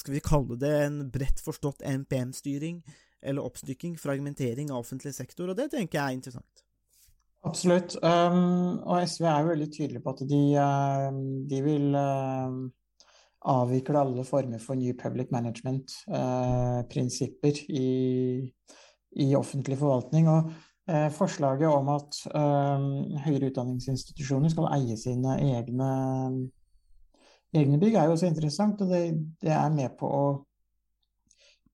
Skal vi kalle det en bredt forstått NPM-styring? Eller oppstykking, fragmentering av offentlig sektor, og det tenker jeg er interessant. Absolutt. Um, og SV er jo veldig tydelig på at de, um, de vil um, avvikle alle former for New Public Management-prinsipper i, i offentlig forvaltning. Og eh, forslaget om at um, høyere utdanningsinstitusjoner skal eie sine egne, egne bygg, er jo også interessant. Og det, det er med på å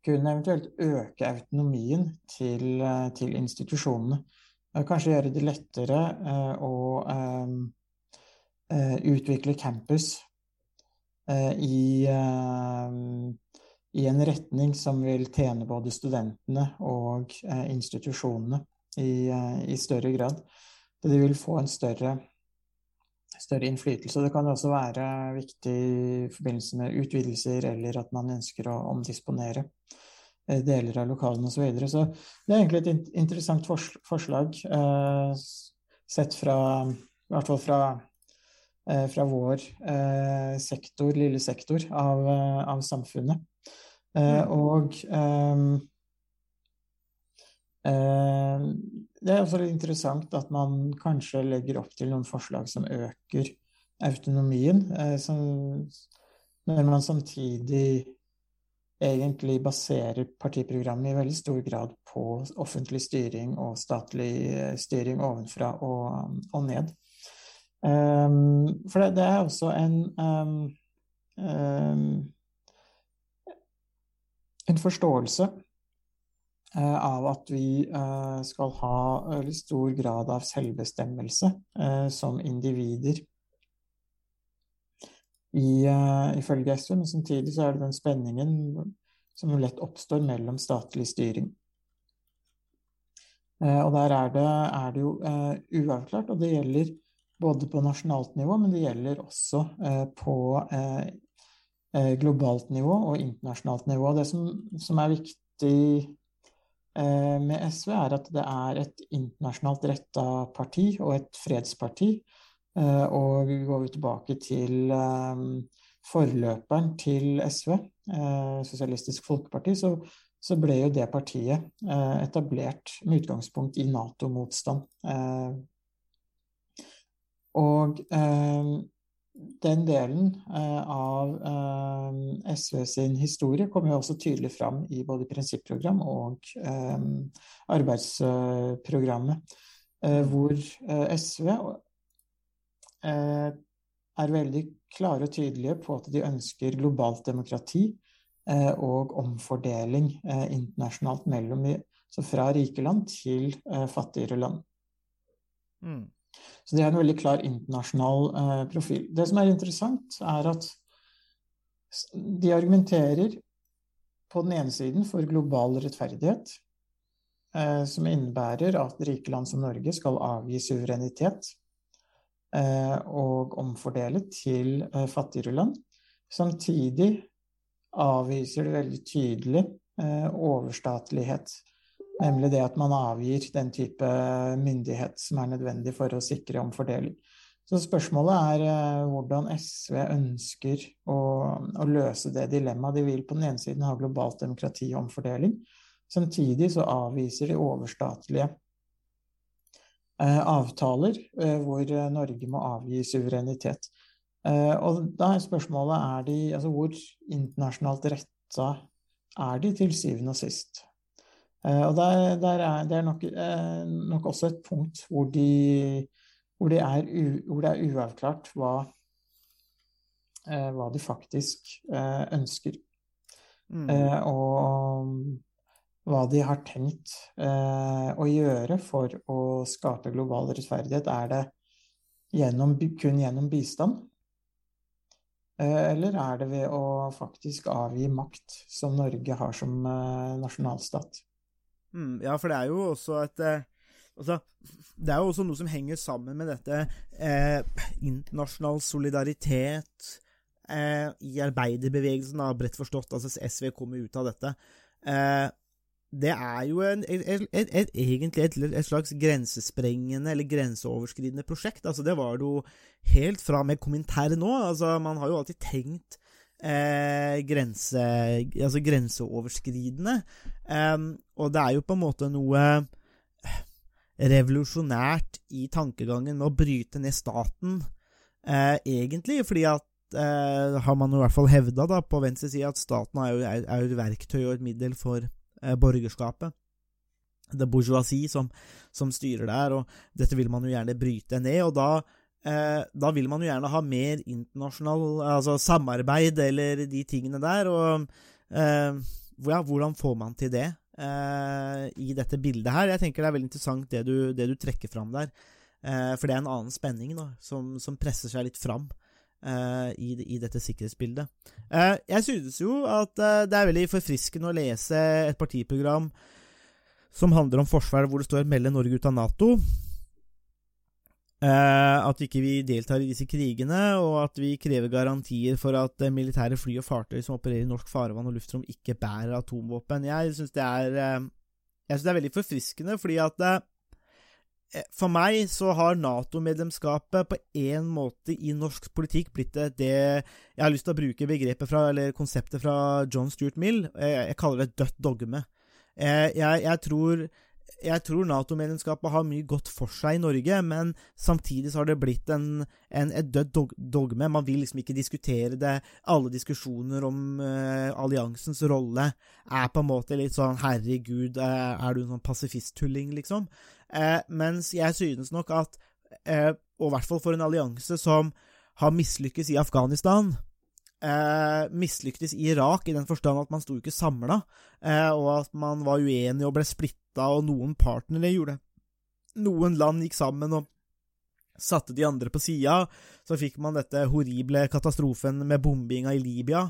kunne eventuelt øke autonomien til, eh, til institusjonene. Eh, Kanskje gjøre det lettere eh, å utvikle campus i, i en retning som vil tjene både studentene og institusjonene i, i større grad. Det vil få en større, større innflytelse. Det kan også være viktig i forbindelse med utvidelser, eller at man ønsker å omdisponere eh, deler av lokalene osv. Så, videre. så det er egentlig et interessant fors forslag, eh, sett fra I hvert fall fra, eh, fra vår eh, sektor, lille sektor av, eh, av samfunnet. Eh, og ehm, eh, det er også litt interessant at man kanskje legger opp til noen forslag som øker autonomien, eh, som, når man samtidig egentlig baserer partiprogrammet i veldig stor grad på offentlig styring og statlig eh, styring ovenfra og, og ned. For det, det er også en um, um, en forståelse eh, av at vi eh, skal ha veldig stor grad av selvbestemmelse eh, som individer i, eh, ifølge SV, men samtidig så er det den spenningen som lett oppstår mellom statlig styring. Eh, og der er det, er det jo eh, uavklart, og det gjelder både på nasjonalt nivå, men det gjelder også eh, på eh, eh, globalt nivå og internasjonalt nivå. Det som, som er viktig eh, med SV, er at det er et internasjonalt retta parti og et fredsparti. Eh, og går vi tilbake til eh, forløperen til SV, eh, Sosialistisk Folkeparti, så, så ble jo det partiet eh, etablert med utgangspunkt i Nato-motstand. Eh, og eh, den delen av SV sin historie kommer jo også tydelig fram i både prinsipprogram og arbeidsprogrammet, hvor SV er veldig klare og tydelige på at de ønsker globalt demokrati og omfordeling internasjonalt mellom så fra rike land til fattigere land. Mm. Så det er en veldig klar internasjonal eh, profil. Det som er interessant, er at de argumenterer på den ene siden for global rettferdighet, eh, som innebærer at rike land som Norge skal avgi suverenitet eh, og omfordele til eh, fattigere land. Samtidig avviser det veldig tydelig overstatelighet overstatlighet. Nemlig det at man avgir den type myndighet som er nødvendig for å sikre omfordeling. Så spørsmålet er eh, hvordan SV ønsker å, å, løse det dilemmaet. De vil på den ene siden ha globalt demokrati og omfordeling. Samtidig så avviser de overstatlige eh, avtaler eh, hvor Norge må avgi suverenitet. Eh, og da er spørsmålet er de, altså hvor internasjonalt retta er de til syvende og sist? Eh, og der, der er, det er nok, eh, nok, også et punkt hvor, de, hvor, de er u, hvor det er uavklart hva, eh, hva de faktisk ønsker. Mm. og hva de har tenkt å gjøre for å skape global rettferdighet. Er det gjennom, kun gjennom bistand? Eller er det ved å faktisk avgi makt, som Norge har som nasjonalstat? Mm, ja, for det er jo også et eh, altså, Det er jo også noe som henger sammen med dette eh, internasjonal solidaritet eh, i arbeiderbevegelsen, da, bredt forstått. Altså SV kommer ut av dette. Eh, det er jo en, et, et, et, egentlig et, slags grensesprengende eller grenseoverskridende prosjekt. Altså, det var det jo helt fra med Komintern nå. Altså, man har jo alltid tenkt eh, grense, altså grenseoverskridende. Um, og det er jo på en måte noe revolusjonært i tankegangen med å bryte ned staten, eh, egentlig. Fordi at eh, har man i hvert fall hevda da, på venstre side at staten er jo, er, er jo, et verktøy og et middel for eh, borgerskapet. Det bourgeoisie som, som, styrer der, og dette vil man jo gjerne bryte ned. og da eh, da vil man jo gjerne ha mer internasjonal altså samarbeid eller de tingene der. Og eh, ja, hvordan får man til det eh, i dette bildet her? Jeg tenker det er veldig interessant det du, det du trekker fram der. Eh, for det er en annen spenning da, som, som presser seg litt fram. I, i, dette sikkerhetsbildet. Jeg synes jo at det er veldig forfriskende å lese et partiprogram som handler om forsvar, hvor det står 'melde Norge ut av Nato'. Uh, at ikke vi deltar i disse krigene, og at vi krever garantier for at uh, militære fly og fartøy som opererer i norsk farvann og luftrom, ikke bærer atomvåpen. Jeg syns det synes det er veldig forfriskende, fordi at For meg så har Nato-medlemskapet på en måte i norsk politikk blitt det, Jeg har lyst til å bruke begrepet fra, eller konseptet fra John Stuart Mill. Jeg kaller det dødt dogme. Jeg, jeg tror jeg tror Nato-medlemskapet har mye godt for seg i Norge, men samtidig så har det blitt en, en, et dødt dogme. Man vil liksom ikke diskutere det. Alle diskusjoner om uh, alliansens rolle er på en måte litt sånn Herregud, uh, er du en sånn pasifisttulling, liksom? Uh, mens jeg synes nok at, og i hvert fall for en allianse som har mislykkes i Afghanistan, eh, mislyktes i Irak, i den forstand at man sto ikke samla, eh, og at man var uenig og ble splitta, og noen partnere gjorde det. Noen land gikk sammen og satte de andre på sida. Så fikk man dette horrible katastrofen med bombinga i Libya,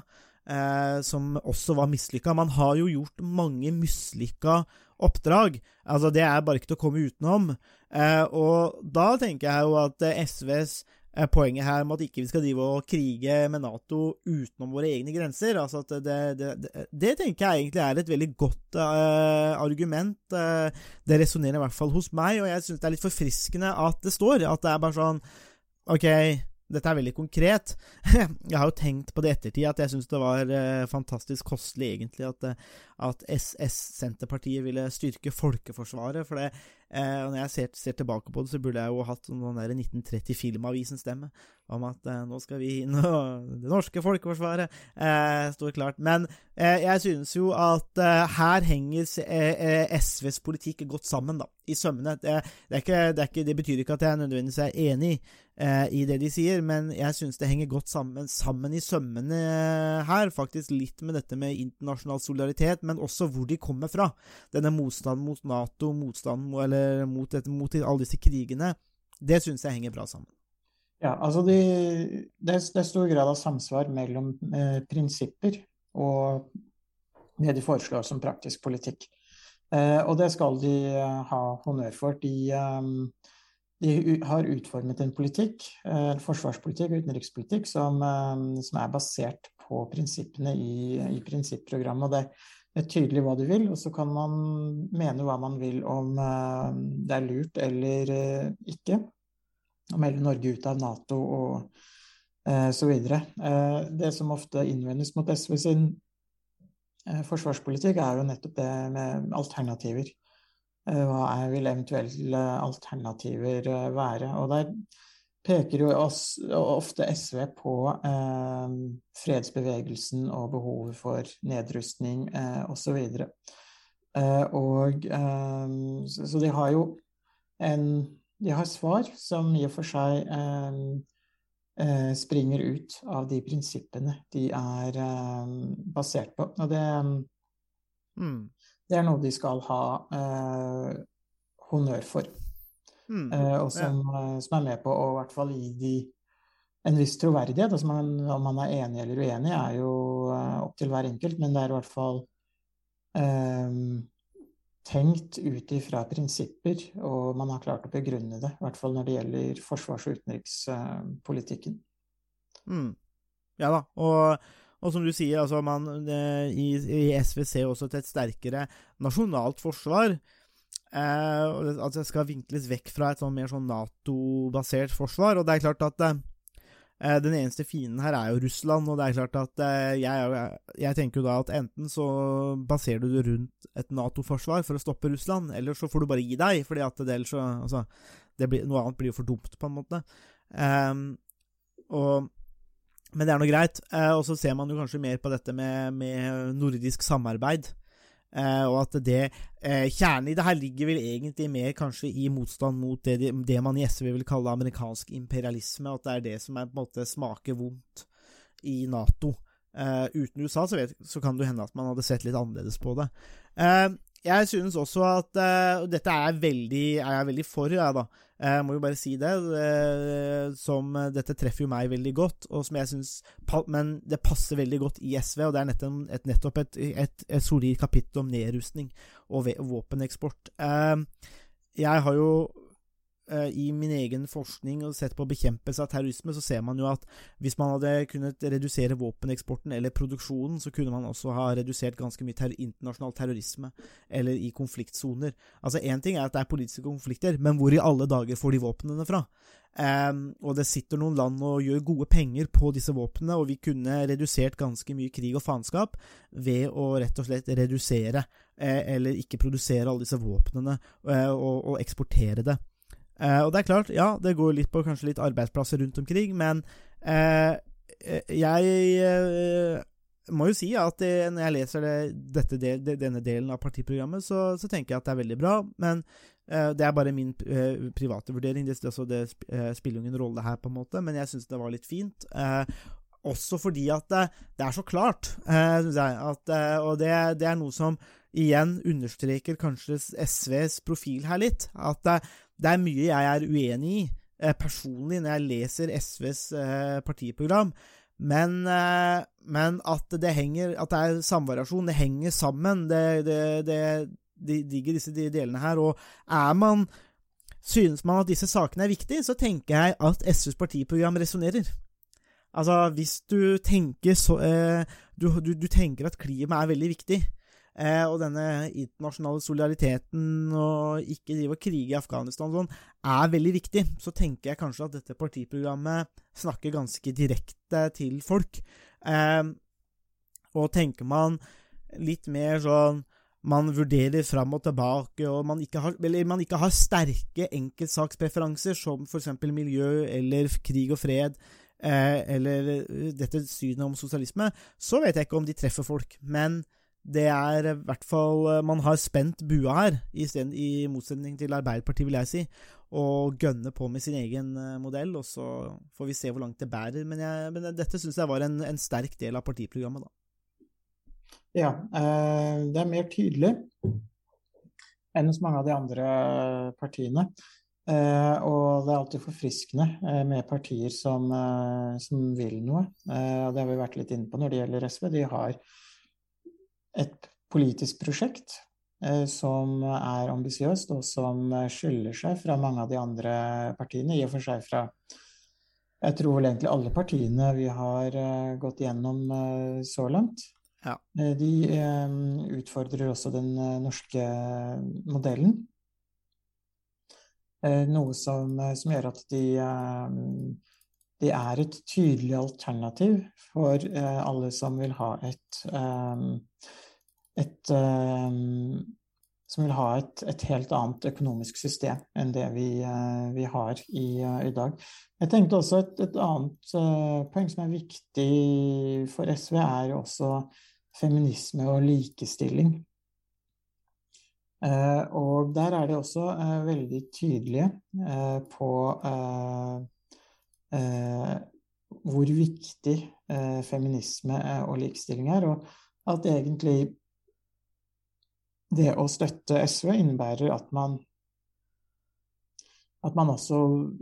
eh, som også var mislykka. Man har jo gjort mange mislykka oppdrag. Altså, det er bare ikke til å komme utenom. Eh, og da tenker jeg jo at SVs poenget her med at ikke vi skal drive og krige med Nato utenom våre egne grenser. Altså det, det, det, det, tenker jeg egentlig er et veldig godt uh, argument. Uh, det resonnerer i hvert fall hos meg, og jeg syns det er litt forfriskende at det står. At det er bare sånn Ok, dette er veldig konkret. [laughs] jeg har jo tenkt på det i ettertid, at jeg syns det var uh, fantastisk kostelig, egentlig, at, eh, at SS, Senterpartiet, ville styrke Folkeforsvaret. For det, eh, når jeg ser, ser, tilbake på det, så burde jeg jo hatt noen der 1930 Filmavisen-stemme om at eh, nå skal vi [laughs] inn og Det norske folkeforsvaret eh, står klart. Men eh, jeg synes jo at her henger SVs politikk godt sammen, da, i sømmene. Det, det, det, det, betyr ikke at jeg nødvendigvis er enig eh, i det de sier, men jeg synes det henger godt sammen, sammen i sømmene her. Faktisk litt med dette med internasjonal solidaritet, men også hvor de kommer fra. Denne motstanden mot Nato, motstanden eller mot, dette, mot alle disse krigene. Det syns jeg henger bra sammen. Ja, altså de, det, det, er, stor grad av samsvar mellom eh, prinsipper og det de foreslår som praktisk politikk. Eh, og det skal de eh, ha honnør for. De, eh, de har utformet en politikk, en forsvarspolitikk og utenrikspolitikk, som, eh, som, er basert på prinsippene i, i prinsipprogrammet. og det, er tydelig hva du vil, og så kan man mene hva man vil om eh, det er lurt eller eh, ikke å melde Norge ut av Nato og så videre. Det som ofte innvendes mot SV sin forsvarspolitikk, er jo nettopp det med alternativer. Eh, hva vil eventuelle alternativer eh, være? Og der peker jo oss, ofte SV på eh, fredsbevegelsen og behovet for nedrustning eh, osv. Eh, og eh, så, så de har jo en De har svar som i og for seg eh, springer ut av de prinsippene de er basert på. Og det mm. Det er noe de skal ha eh, honnør for. Mm, eh, og som, ja. Eh, som, er med på å i hvert fall gi de en viss troverdighet. Altså man, om man er enig eller uenig, er jo eh, opp til hver enkelt, men det er i hvert fall eh, tenkt ut ifra prinsipper, og man har klart å begrunne det. I hvert fall når det gjelder forsvars- og utenrikspolitikken. Mm. Ja da. og og som du sier, altså man, i, i SV ser også til et sterkere nasjonalt forsvar. Eh, at det skal vinkles vekk fra et sånn mer sånn Nato-basert forsvar. Og det er klart at eh, den eneste fienden her er jo Russland, og det er klart at eh, jeg, jeg, tenker jo da at enten så baserer du det rundt et Nato-forsvar for å stoppe Russland, eller så får du bare gi deg, fordi at det ellers så Altså, blir, noe annet blir jo for dumt, på en måte. Um, og men det er nå greit. Eh, og så ser man jo kanskje mer på dette med, med nordisk samarbeid. Eh, og at det eh, Kjernen i det her ligger vel egentlig mer kanskje i motstand mot det, det, man i SV vil kalle amerikansk imperialisme. At det er det som er, på en måte smaker vondt i Nato. Eh, uten USA så, vet, så, kan det hende at man hadde sett litt annerledes på det. Eh, jeg synes også at uh, Dette er, veldig, er jeg veldig for, jeg, da. Jeg må jo bare si det. Uh, som Dette treffer jo meg veldig godt, og som jeg synes, men det passer veldig godt i SV. Og det er nettopp et, nettopp et, et, et solid kapittel om nedrustning og våpeneksport. Jeg har jo Eh, i min egen forskning og sett på bekjempelse av terrorisme, så ser man jo at hvis man hadde kunnet redusere våpeneksporten eller produksjonen, så kunne man også ha redusert ganske mye ter internasjonal terrorisme eller i konfliktsoner. Altså Én ting er at det er politiske konflikter, men hvor i alle dager får de våpnene fra? Um, og det sitter noen land og gjør gode penger på disse våpnene, og vi kunne redusert ganske mye krig og faenskap ved å rett og slett redusere, eh, eller ikke produsere alle disse våpnene, eh, og, og eksportere det. Uh, og det er klart, ja, det går litt på kanskje litt arbeidsplasser rundt omkring, men uh, jeg uh, må jo si at det, når jeg leser det, dette del, denne delen av partiprogrammet, så, så, tenker jeg at det er veldig bra. Men det er bare min private vurdering. Det, altså, det spiller ingen rolle her, på en måte, men jeg syns det var litt fint. også fordi at det, det er så klart, syns jeg. At, og det, det, er noe som igjen understreker kanskje SVs profil her litt. At det er mye jeg er uenig i eh, personlig når jeg leser SVs eh, partiprogram. Men, eh, men, at det henger At det er samvariasjon. Det henger sammen. Det, det, det, de digger disse delene her. Og er man Synes man at disse sakene er viktige, så tenker jeg at SVs partiprogram resonnerer. Altså, hvis du tenker så eh, du, du, du, tenker at klima er veldig viktig, eh, og denne internasjonale solidariteten og ikke drive og krige i Afghanistan og sånn, er veldig viktig, så tenker jeg kanskje at dette partiprogrammet snakker ganske direkte til folk. Eh, og tenker man litt mer sånn man vurderer fram og tilbake, og man ikke har, man ikke har sterke enkeltsakspreferanser som f.eks. miljø eller krig og fred, eh, eller dette synet om sosialisme, så vet jeg ikke om de treffer folk. Men det er i hvert fall eh, Man har spent bua her, i, sted, i motsetning til Arbeiderpartiet, vil jeg si, og gønne på med sin egen eh, modell, og så får vi se hvor langt det bærer. Men, jeg, men dette syns jeg var en, en sterk del av partiprogrammet, da. Ja, eh, det er mer tydelig enn hos mange av de andre partiene. Eh, og det er alltid forfriskende eh, med partier som, som vil noe. og det har vi vært litt inne på når det gjelder SV. De har et politisk prosjekt som er ambisiøst, og som skiller seg fra mange av de andre partiene. I og for seg fra jeg tror vel egentlig alle partiene vi har gått gjennom så langt. Ja. De eh, utfordrer også den eh, norske modellen. Eh, noe som, som, gjør at de, de, er et tydelig alternativ for alle som vil ha et, et som vil ha et, et, helt annet økonomisk system enn det vi, vi har i, i, dag. Jeg tenkte også et, et annet poeng som er viktig for SV, er også feminisme og likestilling. Uh, og der er de også uh, veldig tydelige eh, på hvor viktig feminisme og likestilling er, og at egentlig det å støtte SV innebærer at man at man også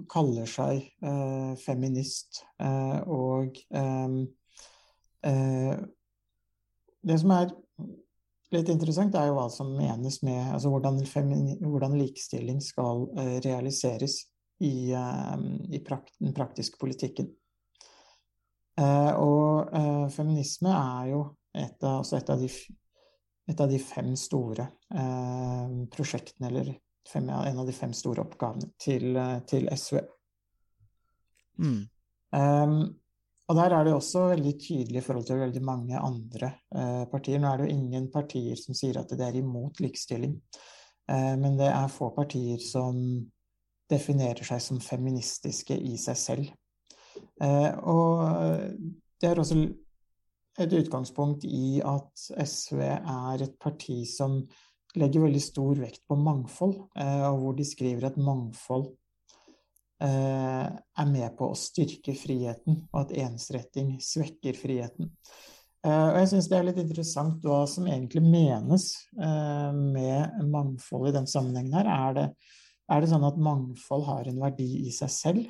kaller seg eh, feminist. Eh, og eh, det som er litt interessant, er jo hva som menes med altså hvordan, hvordan likestilling skal uh, realiseres i, uh, i prakt den praktiske politikken. Uh, og feminisme er jo et av, altså et av, de, et av de, fem store prosjektene, eller fem, en av de fem store oppgavene til, til SV. Mm. Um, og der er det også veldig tydelig i forhold til veldig mange andre eh, partier. Nå er det jo ingen partier som sier at det er imot likestilling, eh, men det er få partier som definerer seg som feministiske i seg selv. Eh, og det er også et utgangspunkt i at SV er et parti som legger veldig stor vekt på mangfold, eh, og hvor de skriver at mangfold Eh, er med på å styrke friheten, og at ensretting svekker friheten. Eh, og jeg syns det er litt interessant hva som egentlig menes med mangfold i den sammenhengen her. Er det, er det sånn at mangfold har en verdi i seg selv?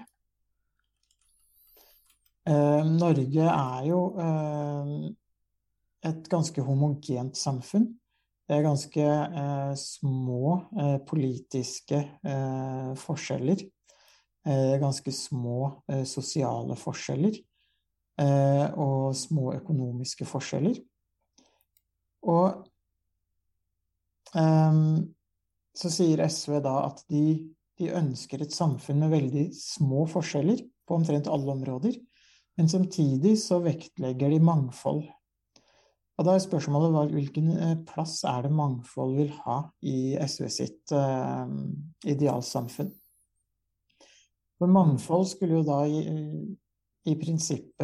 Norge er jo et ganske homogent samfunn. Det er ganske små politiske forskjeller Eh, ganske små eh, sosiale forskjeller eh, og små økonomiske forskjeller. Og så sier SV da at de, de, ønsker et samfunn med veldig små forskjeller på omtrent alle områder, men samtidig så vektlegger de mangfold. Og da er spørsmålet hvilken plass er det mangfold vil ha i SV sitt uh, idealsamfunn? For mangfold skulle jo da i, i prinsippet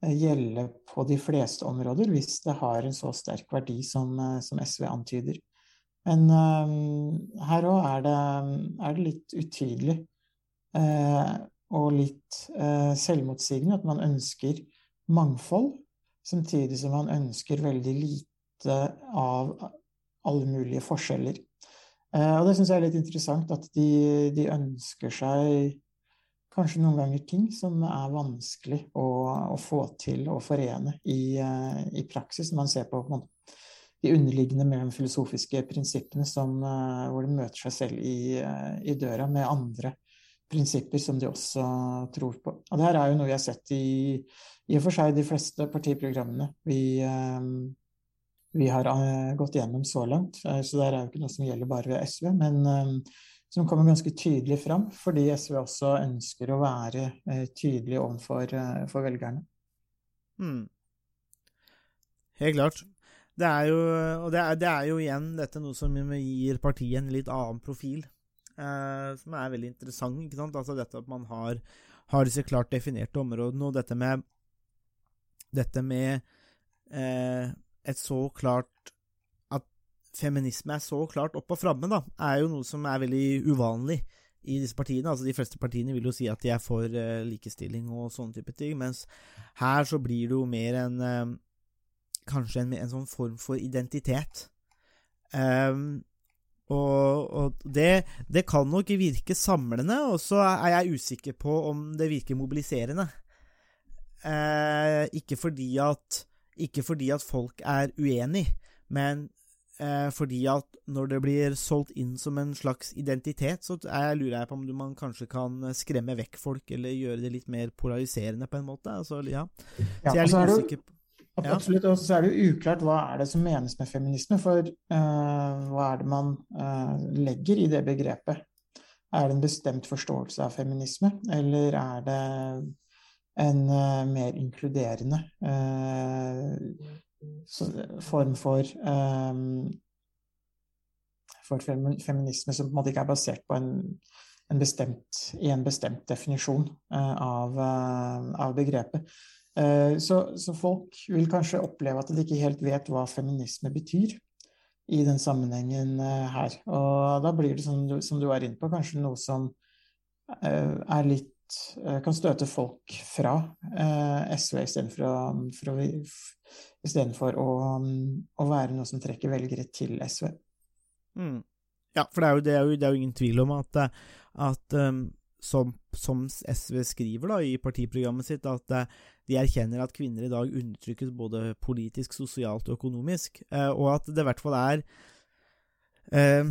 eh, gjelde på de fleste områder, hvis det har en så sterk verdi som, eh, som SV antyder. Men uh, her òg er, er, det litt utydelig uh, og litt eh, selvmotsigende at man ønsker mangfold, samtidig som man ønsker veldig lite av alle mulige forskjeller. Eh, og det syns jeg er litt interessant, at de, de, ønsker seg kanskje noen ganger ting som er vanskelig å, å få til å forene i, eh, i, praksis, når man ser på, på de underliggende mellomfilosofiske filosofiske prinsippene som, eh, hvor de møter seg selv i, i, døra med andre prinsipper som de også tror på. Og det her er jo noe vi har sett i, i og for seg de fleste partiprogrammene vi, vi har eh, gått gjennom så langt. Eh, så det er jo ikke noe som gjelder bare ved SV, men eh, som kommer ganske tydelig fram, fordi SV også ønsker å være eh, tydelig overfor eh, for velgerne. Mm. Helt klart. Det er jo, og det er, det er jo igjen dette noe som gir partiet en litt annen profil, eh, som er veldig interessant. ikke sant? Altså dette at man har, har disse klart definerte områdene, og dette med dette med eh, et så klart At feminisme er så klart opp og framme, da, er jo noe som er veldig uvanlig i disse partiene. Altså De fleste partiene vil jo si at de er for eh, likestilling og sånne type ting, mens her så blir det jo mer en eh, Kanskje en, en sånn form for identitet. Ehm, og, og det, det kan nok virke samlende, og så er jeg usikker på om det virker mobiliserende. Eh, ikke fordi at ikke fordi at folk er uenig, men eh, fordi at når det blir solgt inn som en slags identitet, så jeg lurer jeg på om man kanskje kan skremme vekk folk, eller gjøre det litt mer polariserende på en måte. Altså, ja. Så jeg er og så er litt usikker på. Absolutt. Og så er det jo uklart hva er det som menes med feminisme. For uh, hva er det man uh, legger i det begrepet? Er det en bestemt forståelse av feminisme, eller er det en uh, mer inkluderende så, form for for feminisme som på en måte ikke er basert på en, en bestemt, en bestemt definisjon av, av begrepet. Eh, Så, så folk vil kanskje oppleve at de ikke helt vet hva feminisme betyr i den sammenhengen eh, her. Og da blir det, som du, som du er inne på, kanskje noe som eh, er litt kan støte folk fra SV istedenfor å, for å, istedenfor å, å være noe som trekker velgere til SV. Mm. Ja, for det er, jo, det, er jo, det er jo ingen tvil om at, at um, som, som SV skriver da i partiprogrammet sitt, at eh, de erkjenner at kvinner i dag undertrykkes både politisk, sosialt og økonomisk, eh, og at det i hvert fall er eh,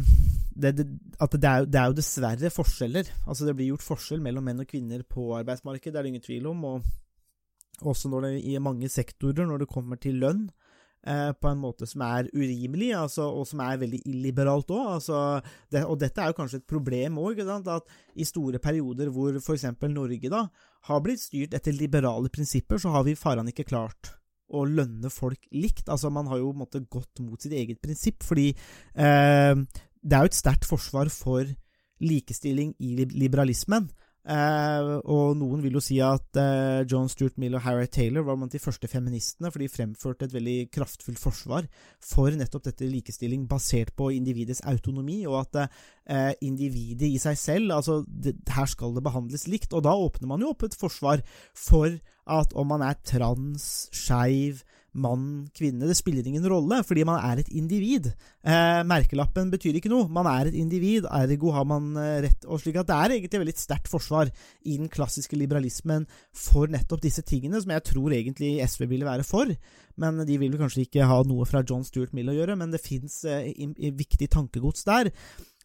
det, det, at det er, det er jo dessverre forskjeller. Altså Det blir gjort forskjell mellom menn og kvinner på arbeidsmarkedet, det er det ingen tvil om. Og også når det, i mange sektorer, når det kommer til lønn, på en måte som er urimelig, altså, og som er veldig illiberalt òg. Altså, det, og dette er jo kanskje et problem òg, at i store perioder hvor f.eks. Norge da har blitt styrt etter liberale prinsipper, så har vi faran ikke klart å lønne folk likt. Altså, man har jo på en måte gått mot sitt eget prinsipp, fordi eh, det er jo et sterkt forsvar for likestilling i liberalismen. Eh, og noen vil jo si at eh, John Stuart Mill og Harriet Taylor var blant de første feministene, for de fremførte et veldig kraftfullt forsvar for nettopp dette likestilling basert på individets autonomi, og at eh, individet i seg selv altså det, Her skal det behandles likt. Og da åpner man jo opp et forsvar for at om man er trans, skeiv, mann, kvinne Det spiller ingen rolle, fordi man er et individ. Eh, merkelappen betyr ikke noe. Man er et individ, ergo har man eh, rett. og slik at Det er egentlig veldig sterkt forsvar i den klassiske liberalismen for nettopp disse tingene, som jeg tror egentlig SV ville være for. Men de vil vel kanskje ikke ha noe fra John Stuart Mill å gjøre, men det fins eh, viktig tankegods der.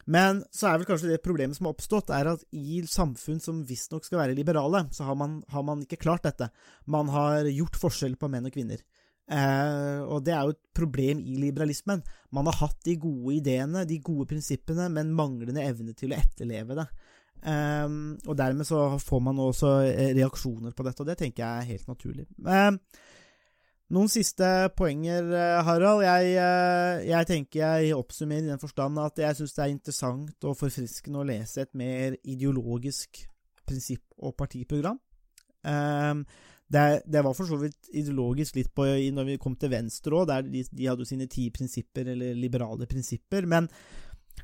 Men så er vel kanskje det problemet som har oppstått, er at i samfunn som visstnok skal være liberale, så har man, har man ikke klart dette. Man har gjort forskjell på menn og kvinner. Eh, og det er jo et problem i liberalismen. Man har hatt de gode ideene, de gode prinsippene, men manglende evne til å etterleve det. Eh, og dermed så får man også eh, reaksjoner på dette, og det tenker jeg er helt naturlig. Eh, noen siste poenger, eh, Harald. Jeg, jeg tenker jeg oppsummerer i den forstand at jeg syns det er interessant og forfriskende å lese et mer ideologisk prinsipp- og partiprogram. Eh, det, det var for så vidt ideologisk litt på når vi kom til Venstre òg, der de, de hadde jo sine ti prinsipper, eller liberale prinsipper. Men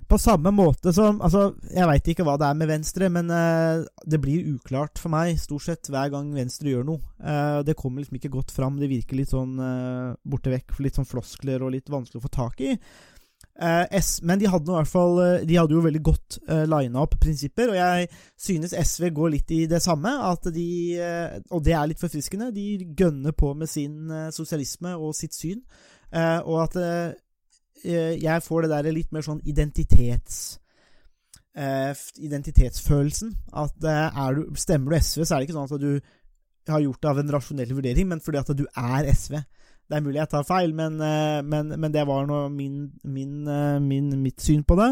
på samme måte som Altså, jeg veit ikke hva det er med Venstre, men eh, det blir uklart for meg stort sett hver gang Venstre gjør noe. Eh, det kommer liksom ikke godt fram. Det virker litt sånn uh, borte vekk, litt sånn floskler og litt vanskelig å få tak i. Eh, men de hadde fall eh, De hadde jo veldig godt uh, lina opp prinsipper, og jeg synes SV går litt i det samme. De, eh, og det er litt forfriskende, de gønner på med sin eh, sosialisme og sitt syn. Eh, og at eh, eh, jeg får det der litt mer sånn identitets eh, identitetsfølelsen. At eh, du, stemmer du SV, så er det ikke sånn at du har gjort det av en rasjonell vurdering, men fordi at du er SV. Det er mulig jeg tar feil, men, eh, men, men det var nå min, min, eh, min, mitt syn på det.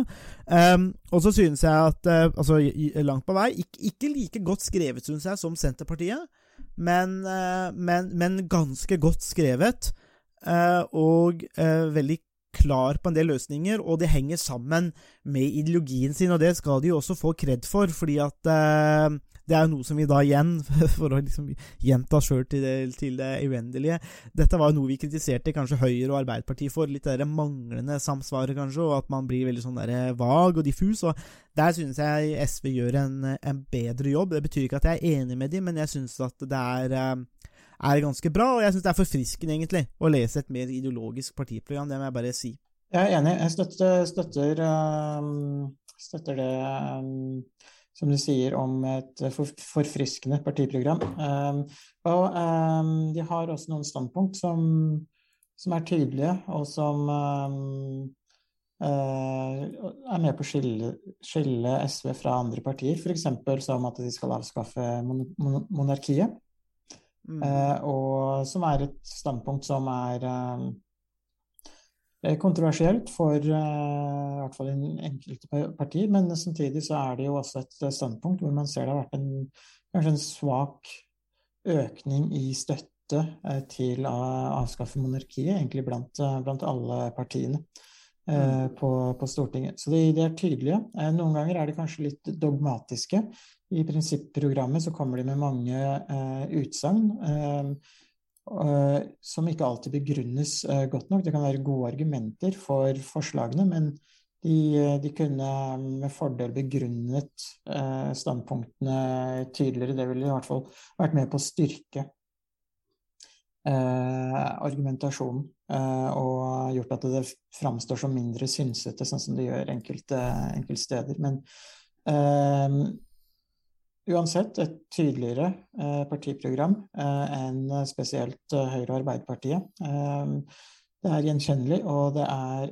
Um, og så synes jeg at eh, Altså, langt på vei ikke, ikke like godt skrevet, synes jeg, som Senterpartiet, men, men, ganske godt skrevet. og veldig klar på en del løsninger, og det henger sammen med ideologien sin, og det skal de jo også få kred for, fordi at eh, det er jo noe som vi da igjen, [laughs] for å liksom gjenta sjøl til, til det uendelige Dette var jo noe vi kritiserte kanskje Høyre og Arbeiderpartiet for, litt det manglende samsvaret, kanskje, og at man blir veldig sånn der vag og diffus. og Der synes jeg SV gjør en, en bedre jobb. Det betyr ikke at jeg er enig med dem, men jeg synes at det er eh, er ganske bra, og jeg synes det er forfriskende, egentlig, å lese et mer ideologisk partiprogram. Det må jeg bare si. Jeg er enig. Jeg støtter, støtter, um, støtter det som du sier om et forfriskende partiprogram. Um, og um, de har også noen standpunkt som, som er tydelige, og som um, eh, er med på å skille, skille SV fra andre partier. F.eks. som at de skal avskaffe mon mon monarkiet. Mm. Eh, og som er et standpunkt som er kontroversielt for eh, i hvert fall enkelte partier, men samtidig så er det jo også et eh, standpunkt hvor man ser det har vært en kanskje en svak økning i støtte eh, til å avskaffe monarkiet, egentlig blant, eh, blant alle partiene. eh, På, på Stortinget. Så de, de er tydelige. Eh, Noen ganger er de kanskje litt dogmatiske. I prinsipprogrammet så kommer de med mange eh, utsagn eh, eh, som ikke alltid begrunnes eh, godt nok. Det kan være gode argumenter for forslagene, men de, eh, de kunne med fordel begrunnet eh, standpunktene tydeligere. Det ville i hvert fall vært med på å styrke eh, argumentasjonen eh, og gjort at det framstår som mindre synsete, sånn som det gjør enkelte, enkelte steder. Men eh, uansett et tydeligere eh, partiprogram eh, enn spesielt eh, Høyre og Arbeiderpartiet. Det er gjenkjennelig, og det er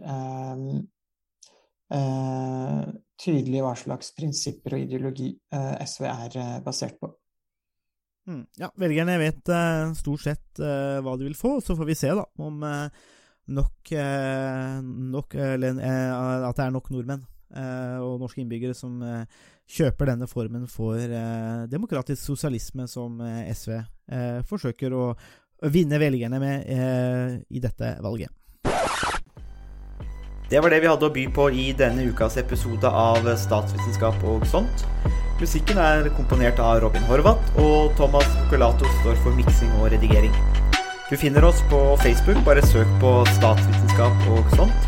tydelig hva slags prinsipper og ideologi SV er basert på. Mm. Ja, velgerne vet stort sett hva de vil få, så får vi se da om nok, nok At det er nok nordmenn og norske innbyggere som eh, kjøper denne formen for eh, demokratisk sosialisme som eh, SV eh, forsøker å vinne velgerne med eh, i dette valget. Det var det vi hadde å by på i denne ukas episode av Statsvitenskap og sånt. Musikken er komponert av Robin Horvath, og Thomas Focolato står for miksing og redigering. Du finner oss på Facebook, bare søk på statsvitenskap og sånt.